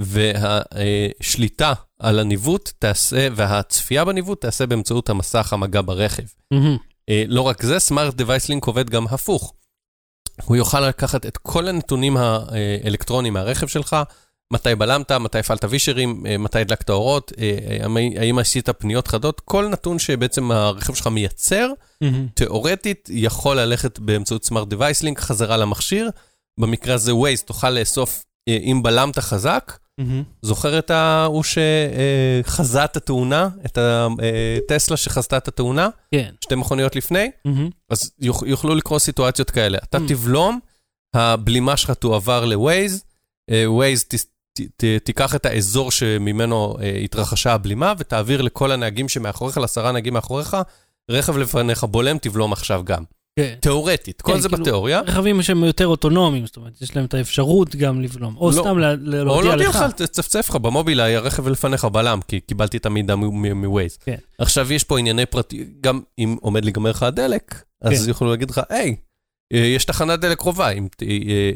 והשליטה על הניווט תעשה, והצפייה בניווט תעשה באמצעות המסך המגע ברכב. מהמם. אה, לא רק זה, Smart Device Link עובד גם הפוך. הוא יוכל לקחת את כל הנתונים האלקטרוניים מהרכב שלך, מתי בלמת, מתי הפעלת וישרים, אה, מתי הדלקת אורות, אה, האם- עשית פניות חדות, כל נתון שבעצם הרכב שלך מייצר, מהמם. תיאורטית יכול ללכת באמצעות סמארט דווייס לינק חזרה למכשיר. במקרה הזה Waze תוכל לאסוף, אה, אם בלמת חזק. זוכר את ההוא שחזה את התאונה, את הטסלה שחזתה את התאונה, כן. שתי מכוניות לפני? מהמם. אז יוכ- יוכלו לקרות סיטואציות כאלה. אתה Mm. תבלום, הבלימה שלך תועבר ל-Waze, אה, Waze ת, ת, ת, תיקח את האזור שממנו אה, התרחשה הבלימה, ותעביר לכל הנהגים שמאחוריך, לעשרה נהגים מאחוריך, רכב לפניך בולם, תבלום עכשיו גם. כן. תיאורטית, כל כן, זה כאילו, בתיאוריה. רכבים שהם יותר אוטונומיים, זאת אומרת, יש להם את האפשרות גם לבלום. או לא. סתם לה- לה- או להודיע להודיע לך. לך, תצפצף לך במובילאיי, הרכב לפניך בלם, כי קיבלתי את המידע מ-Waze. כן. עכשיו, יש פה ענייני פרטי, גם אם עומד להיגמר לך הדלק, אז כן. יוכלו להגיד לך, היי, אה, יש תחנת דלק קרובה, אם ת- אה,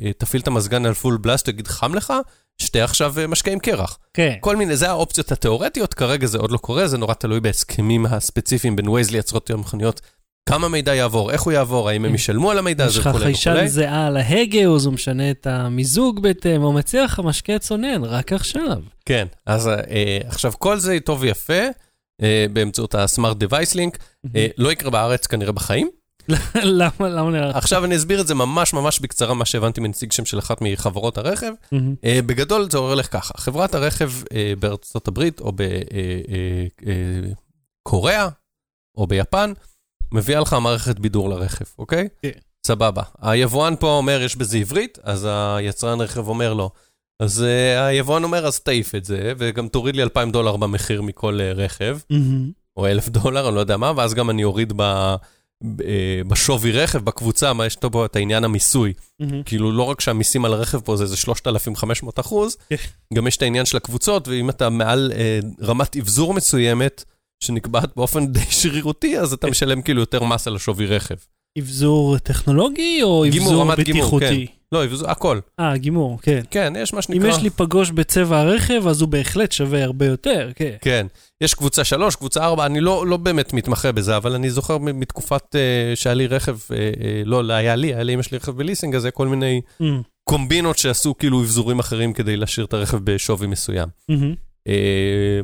אה, תפעיל את המזגן על פול בלאסט, תגיד, חם לך, שתה עכשיו משקה עם קרח. כן. כל מיני, זה האופציות התיאורטיות, כרגע זה עוד לא קורה, זה נורא תלוי בהסכמים הספציפיים בין Waze לייצרות מכוניות. כמה מידע יעבור, איך הוא יעבור, האם הם. ישלמו על המידע יש הזה לך וכולי חיישן וכולי. זהה על ההגה, אז הוא משנה את המיזוג בהתאם, או מציע לך משקה צונן, רק עכשיו. כן, אז אה, עכשיו כל זה טוב ויפה, אה, באמצעות ה-Smart Device Link, אה, לא יקרה בארץ כנראה בחיים. [LAUGHS] למה למה נראה לך? עכשיו אני אסביר את זה ממש ממש בקצרה, מה שהבנתי מנציג שם של אחת מחברות הרכב. בגדול זה הולך ככה, חברת הרכב בארצות הברית או בקוריאה או ביפן, מביאה לך מערכת בידור לרכב, אוקיי? כן. סבבה. היבואן פה אומר, יש בזה עברית, אז היצרן רכב אומר לו. אז uh, היבואן אומר, אז תעיף את זה, וגם תוריד לי 2,000 דולר במחיר מכל uh, רכב, מהמם. או 1,000 דולר, אני לא יודע מה, ואז גם אני אוריד ב, ב, uh, בשווי רכב, בקבוצה, מה יש פה את העניין המיסוי. מהמם. כאילו, לא רק שהמיסים על הרכב פה זה איזה 3,500 אחוז, כן. גם יש את העניין של הקבוצות, ואם אתה מעל אה, רמת אבזור מסוימת, שנקבעת באופן די שרירותי, אז אתה כן. משלם כאילו יותר מס על השווי רכב. אבזור טכנולוגי או אבזור בטיחותי? לא, אבזור, הכל. אה, גימור, כן. כן, יש מה אם שנקרא... יש לי פגוש בצבע הרכב, אז הוא בהחלט שווה הרבה יותר, כן. כן, יש קבוצה 3, קבוצה 4, אני לא, לא באמת מתמחה בזה, אבל אני זוכר מתקופת uh, שהיה לי רכב, uh, uh, לא, לא היה לי, היה לי אמא שלי רכב בליסינג, אז זה כל מיני מהמם. קומבינות שעשו כאילו אבזורים אחרים כדי להשאיר את הרכב בשווי מסוים. מהמם. אה,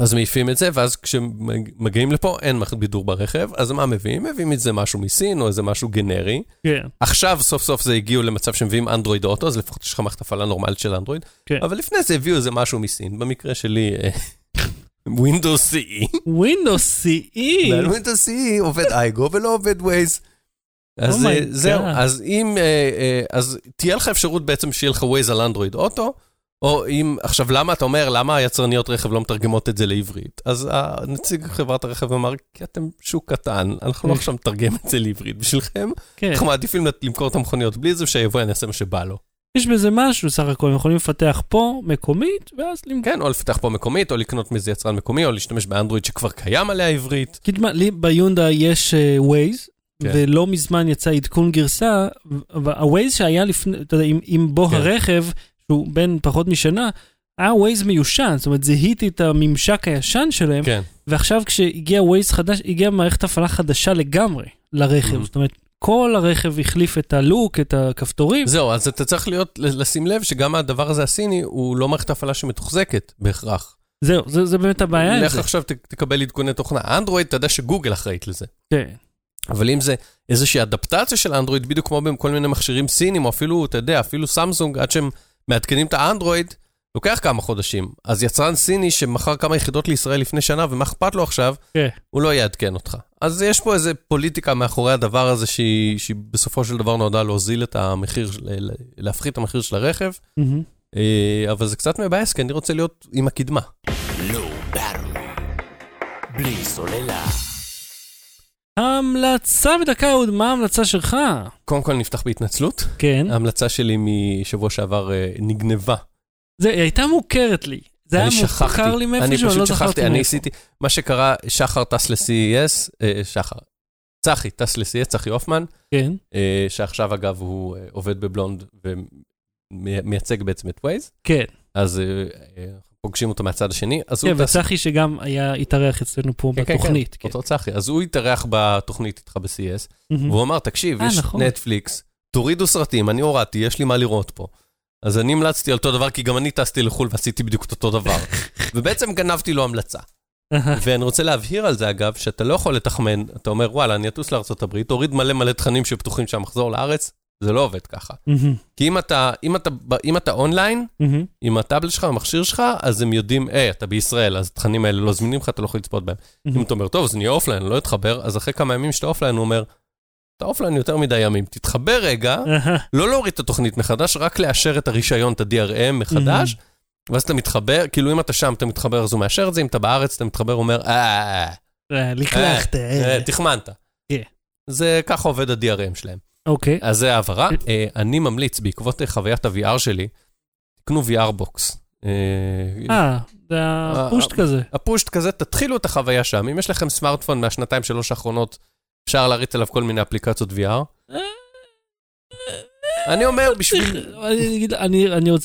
אז מעיפים את זה, ואז כשמגיעים לפה אין בידור ברכב, אז מה מביאים? מביאים את זה משהו מסין או איזה משהו גנרי. כן. עכשיו סוף סוף זה הגיעו למצב שמביאים אנדרואיד אוטו, אז לפחות יש לך מערכת הפעלה נורמלית של אנדרואיד. כן. אבל לפני זה הביאו איזה משהו מסין, במקרה שלי אה, [LAUGHS] Windows CE. Windows CE. Windows CE עובד אייגו ולא עובד Waze. אז Oh אה, זהו. אז אם, אה, אז תהיה לך אפשרות בעצם שיהיה לך Waze על אנדרואיד אוטו, או אם, עכשיו למה אתה אומר, למה היצרניות רכב לא מתרגמות את זה לעברית? אז הנציג חברת הרכב אמר, כי אתם שוק קטן, אנחנו לא עכשיו נתרגם את זה לעברית בשבילכם, כן. אנחנו מעדיפים למכור את המכוניות בלי זה, שהיבואן יעשה מה שבא לו. יש בזה משהו, סך הכל, הם יכולים לפתח פה מקומית, ואז למכור. כן, או לפתח פה מקומית, או לקנות מאיזה יצרן מקומי, או להשתמש באנדרואיד שכבר קיים עליה עברית. תשמע, לי ביונדה יש uh, Waze, כן. ולא מזמן יצא עדכון גרסה, ה-Waze שהיה לפני, אתה יודע, עם, עם בוא כן. הרכב, שהוא בן פחות משנה, היה Waze מיושן, זאת אומרת, זיהיתי את הממשק הישן שלהם, כן. ועכשיו כשהגיע Waze חדש, הגיעה מערכת הפעלה חדשה לגמרי לרכב, Mhm. זאת אומרת, כל הרכב החליף את הלוק, את הכפתורים. זהו, אז אתה צריך להיות, לשים לב שגם הדבר הזה הסיני, הוא לא מערכת הפעלה שמתוחזקת בהכרח. זהו, זה, זה באמת הבעיה עם לך. עכשיו ת- תקבל עדכוני תוכנה. אנדרואיד, אתה יודע שגוגל אחראית לזה. כן. אבל אם זה איזושהי אדפטציה של אנדרואיד, בדיוק כמו בכל מיני מכשירים סינים, או אפילו, אתה יודע, אפילו סמסונג, עד שהם מעדכנים את האנדרואיד, לוקח כמה חודשים. אז יצרן סיני שמכר כמה יחידות לישראל לפני שנה, ומה אכפת לו עכשיו, כן. הוא לא יעדכן אותך. אז יש פה איזה פוליטיקה מאחורי הדבר הזה, שהיא, שהיא בסופו של דבר נועדה להוזיל את המחיר, להפחית את המחיר של הרכב. אה, אבל זה קצת מבאס, כי אני רוצה להיות עם הקדמה. בלי סוללה. המלצה בדקה, אהוד, מה ההמלצה שלך? קודם כל נפתח בהתנצלות. כן. ההמלצה שלי משבוע שעבר אה, נגנבה. זה הייתה מוכרת לי. זה היה אני שכחתי, מוכר לי מאיפשהו, אני אני לא פשוט זכרתי שכחתי, אני מאיפה. עשיתי, מה שקרה, שחר טס ל-CES, אה, שחר, צחי טס ל-CES, צחי הופמן, כן. אה, שעכשיו אגב הוא עובד בבלונד ומייצג בעצם את ווייז, כן. אז פוגשים אותו מהצד השני, אז כן, הוא טס, וצחי שגם היה התארח אצלנו פה כן, כן, בתוכנית. כן. אותו צחי, אז הוא התארח בתוכנית איתך ב-CES, מהמם. והוא אמר, תקשיב, אה, יש נכון. נטפליקס, תורידו סרטים, אני הורדתי, יש לי מה לראות פה. אז אני המלצתי על אותו דבר, כי גם אני טסתי לחו"ל ועשיתי בדיוק את אותו דבר. [LAUGHS] ובעצם גנבתי לו המלצה. ואני רוצה להבהיר על זה, אגב, שאתה לא יכול לתחמן, אתה אומר, וואלה, אני אטוס לארה"ב, תוריד מלא מלא תכנים שפתוחים שם, אחזור לארץ, זה לא עובד ככה. כי אם אתה, אם אתה, אם אתה אונליין. עם הטאבלט שלך, המכשיר שלך, אז הם יודעים, היי, אתה בישראל, אז התכנים האלה לא זמינים לך, אתה לא יכול לצפות בהם. אם אתה אומר, טוב, אז נהיה אופליין, לא אתחבר, אז אחרי כמה ימים שאתה אופליין, הוא אומר, אתה אופליין יותר מדי ימים, תתחבר רגע. לא להוריד את התוכנית מחדש, רק לאשר את הרישיון, את ה-DRM מחדש, ואז אתה מתחבר, כאילו אם אתה שם, אתה מתחבר, אז הוא מאשר את זה, אם אתה בארץ, אתה מתחבר, הוא אומר, אה, לקלחת. תחמנת. זה ככה עובד ה-DRM שלהם. אוקיי. אז זה העברה. אה, אני ממליץ, בעקבות אה, חוויית ה-VR שלי, תקנו VR בוקס. אה, זה הפושט כזה. הפושט כזה, תתחילו את החוויה שם. אם יש לכם סמארטפון מהשנתיים, שלוש האחרונות, אפשר להריץ עליו כל מיני אפליקציות VR. אני אומר, בשביל...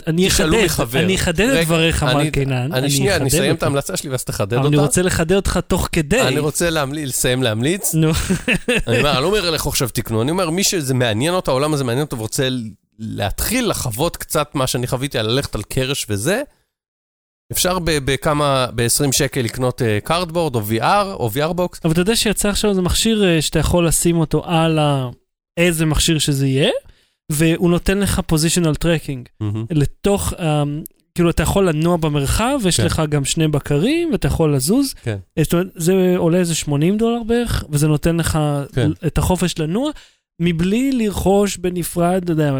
אני אחדד. אני אחדד את דבריך, מר קינן. אני שנייה, אני אסיים את אותה. ההמלצה שלי ואז תחדד אבל אני אותה. רוצה לחדד אותך תוך כדי. אני רוצה לסיים להמליץ. נו, אני לא אומר לכו עכשיו תקנו, אני אומר, מי שזה מעניין אותו, העולם הזה מעניין אותו ורוצה להתחיל לחוות קצת מה שאני חוויתי, על ללכת על קרש וזה, אפשר בכמה, ב-20 שקל לקנות Cardboard או VR או VR Box. אבל אתה יודע שיצא עכשיו איזה מכשיר אה, שאתה יכול לשים אותו על ה- איזה מכשיר שזה יהיה, והוא נותן לך positional tracking. לתוך, אה, כאילו אתה יכול לנוע במרחב, ויש כן. לך גם שני בקרים, ואתה יכול לזוז. כן. זאת אומרת, זה עולה איזה 80 דולר בערך, וזה נותן לך כן. את החופש לנוע, מבלי לרכוש בנפרד, אתה יודע,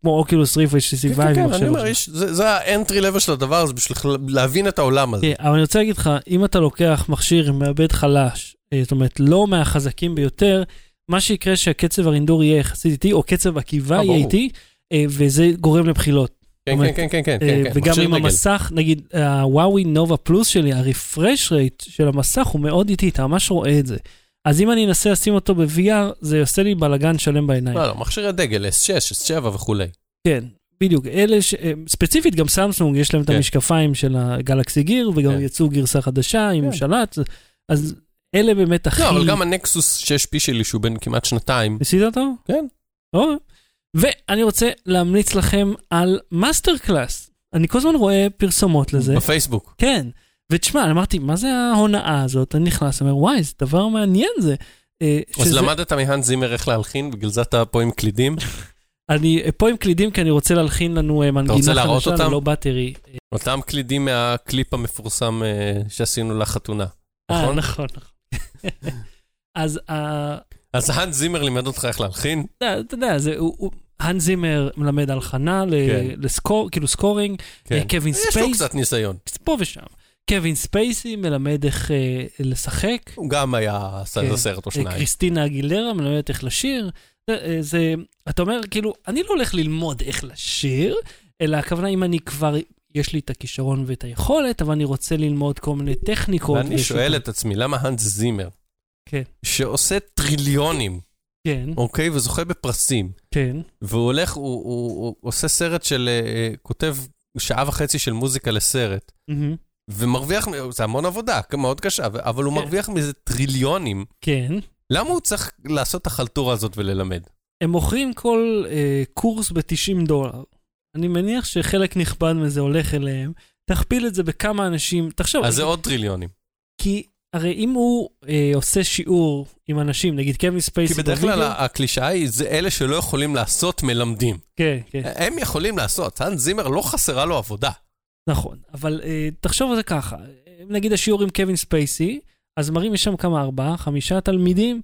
כמו Oculus Rift HTC כן, Vive. כן, כן, מחשב אני אומר. יש- זה זה ה entry level של הדבר הזה, בשביל להבין את העולם הזה. כן, אבל אני רוצה להגיד לך, אם אתה לוקח מכשיר עם מעבד חלש, אה, זאת אומרת, לא מהחזקים ביותר, מה שיקרה שהקצב הרינדור יהיה יחסית איטי, או קצב עקיבה אה, יהיה. איטי, אה, וזה גורם לבחילות. כן, אומרת, כן, כן, כן, כן, אה, כן, וגם מכשיר עם דגל. המסך, נגיד, הוואוי נובה פלוס שלי, הרפרש רייט של המסך הוא מאוד איטי, אתה ממש רואה את זה. אז אם אני אנסה לשים אותו ב-VR, זה עושה לי בלאגן שלם בעיניים. לא, לא, מכשירי דגל, S6, S7 וכולי. כן, בדיוק. אלה, ש... ספציפית גם סמסונג, יש להם את כן. המשקפיים של הגלקסי גיר, וגם כן. יצאו גרסה חדשה עם כן. שלט, אז אלה באמת הכי... לא, אבל גם ה Nexus 6P שלי, שהוא בן כמעט שנתיים, ניסית אותו? כן. או. ואני רוצה להמליץ לכם על MasterClass. אני כל הזמן רואה פרסומות לזה. בפייסבוק. כן. ותשמע, אני אמרתי, מה זה ההונאה הזאת? אני נכנס, אומר, וואי, זה דבר מעניין זה. אה, אז שזה- למדת מהאן זימר איך להלחין, בגלל זה אתה פה עם קלידים? [LAUGHS] אני אה, פה עם קלידים, כי אני רוצה להלחין לנו אה, מנגינה חדשה? ל Low Battery. אותם קלידים מהקליפ המפורסם שעשינו לחתונה. נכון? נכון, נכון. אז אה, אז האן זימר לימד אותך איך להלחין? אתה יודע, זה, האן זימר מלמד הלחנה כן. לסקור, כאילו scoring, כן. אה, קווין יש לו ספייס, קצת ניסיון. פה ושם. קווין ספייסי מלמד איך אה, לשחק, הוא גם היה עשה כן. איזה סרט או שניים. קריסטינה אגילרה מלמדת איך לשיר. זה, זה, אתה אומר, כאילו, אני לא הולך ללמוד איך לשיר, אלא הכוונה אם אני כבר, יש לי את הכישרון ואת היכולת, אבל אני רוצה ללמוד כל מיני טכניקות. ואני שואל את עצמי, למה האנס זימר, כן. שעושה טריליונים, כן, אוקיי, וזוכה בפרסים, כן, והוא הולך, הוא, הוא, הוא עושה סרט של, אה, כותב שעה וחצי של מוזיקה לסרט, מהמם, ומרוויח, זה המון עבודה, מאוד קשה, אבל הוא כן. מרוויח מזה טריליונים. כן. למה הוא צריך לעשות את החלטורה הזאת וללמד? הם מוכרים כל אה, קורס ב-90 דולר. אני מניח שחלק נכבד מזה הולך אליהם. תכפיל את זה בכמה אנשים, תחשוב, אז זה עוד טריליונים. כי הרי אם הוא אה, עושה שיעור עם אנשים, נגיד קווין ספייסי כי בדרך כלל בווידאו- הקלישאה היא, זה אלה שלא יכולים לעשות מלמדים. כן, כן, הם יכולים לעשות, האנס זימר לא חסרה לו עבודה. נכון. אבל אה, תחשוב על זה ככה, אה, נגיד השיעור עם קווין ספייסי, אז מראים יש שם כמה, ארבעה, חמישה תלמידים,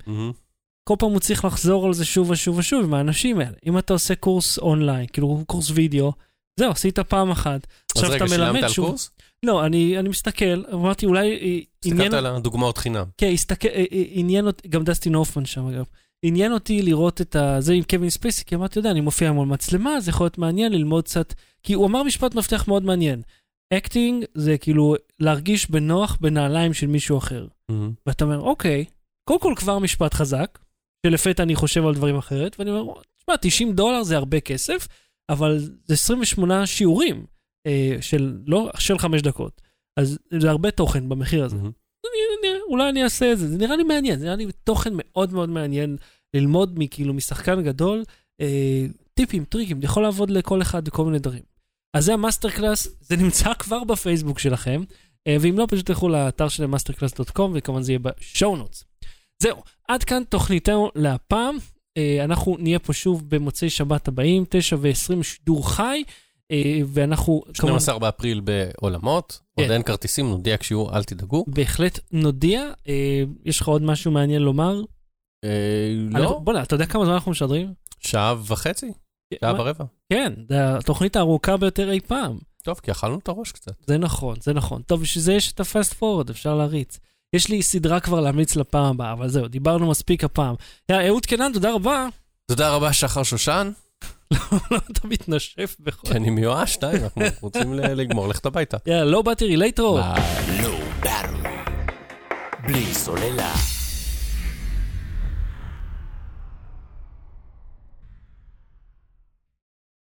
כל פעם הוא צריך לחזור על זה שוב ושוב ושוב עם האנשים האלה. אם אתה עושה קורס אונליין, כאילו קורס וידאו, זהו, עשית פעם אחת. אז עכשיו רגע, אתה שילמת מלמד על שוב. קורס? לא, אני, אני מסתכל, אמרתי אולי אה, עניין... הסתכלת על הדוגמאות חינם. כן, הסתכל, אה, אה, עניין אותי, גם דסטין הופמן שם אגב. עניין אותי לראות את ה... זה עם קווין ספייסי, כי אמרתי, יודע, אני מופיע מול מצלמה, זה יכול להיות מעניין ללמוד קצת... כי הוא אמר משפט מפתח מאוד מעניין. acting זה כאילו להרגיש בנוח בנעליים של מישהו אחר. מהמם. ואתה אומר, אוקיי, קודם כל כבר משפט חזק, שלפתע אני חושב על דברים אחרת, ואני אומר, תשמע, 90 דולר זה הרבה כסף, אבל זה 28 שיעורים אה, של, לא, של חמש דקות. אז זה הרבה תוכן במחיר הזה. מהמם. אני, אני, אולי אני אעשה את זה, זה נראה לי מעניין, זה נראה לי תוכן מאוד מאוד מעניין ללמוד מכאילו משחקן גדול, אה, טיפים, טריקים, זה יכול לעבוד לכל אחד בכל מיני דברים. אז זה ה MasterClass, זה נמצא כבר בפייסבוק שלכם, אה, ואם לא, פשוט תלכו לאתר של masterclass.com, וכמובן זה יהיה בשואו נוטס. זהו, עד כאן תוכניתנו להפעם. אה, אנחנו נהיה פה שוב במוצאי שבת הבאים, 9 ו-20 שידור חי, אה, ואנחנו... כמובן- 12 באפריל בעולמות, עוד כן. אין כרטיסים, נודיע כשיהיו, אל תדאגו. בהחלט נודיע. אה, יש לך עוד משהו מעניין לומר? אה, לא, בוא'נה, אתה יודע כמה זמן אנחנו משדרים? שעה וחצי, שעה מה- ורבע. כן, זה התוכנית הארוכה ביותר אי פעם. טוב, כי אכלנו את הראש קצת. זה נכון, זה נכון. טוב, בשביל זה יש את הפסט פורוד, אפשר להריץ. יש לי סדרה כבר להמליץ לפעם הבאה, אבל זהו, דיברנו מספיק הפעם. יאללה, אהוד קנן, תודה רבה. תודה רבה, שחר שושן, [LAUGHS] לא, אתה מתנשף בכל... כי אני מיואש, די, אנחנו רוצים ל- לגמור, ללכת הביתה. יאללה, לא באתי רילייטרו. ביי. לא באטל. בלי סוללה.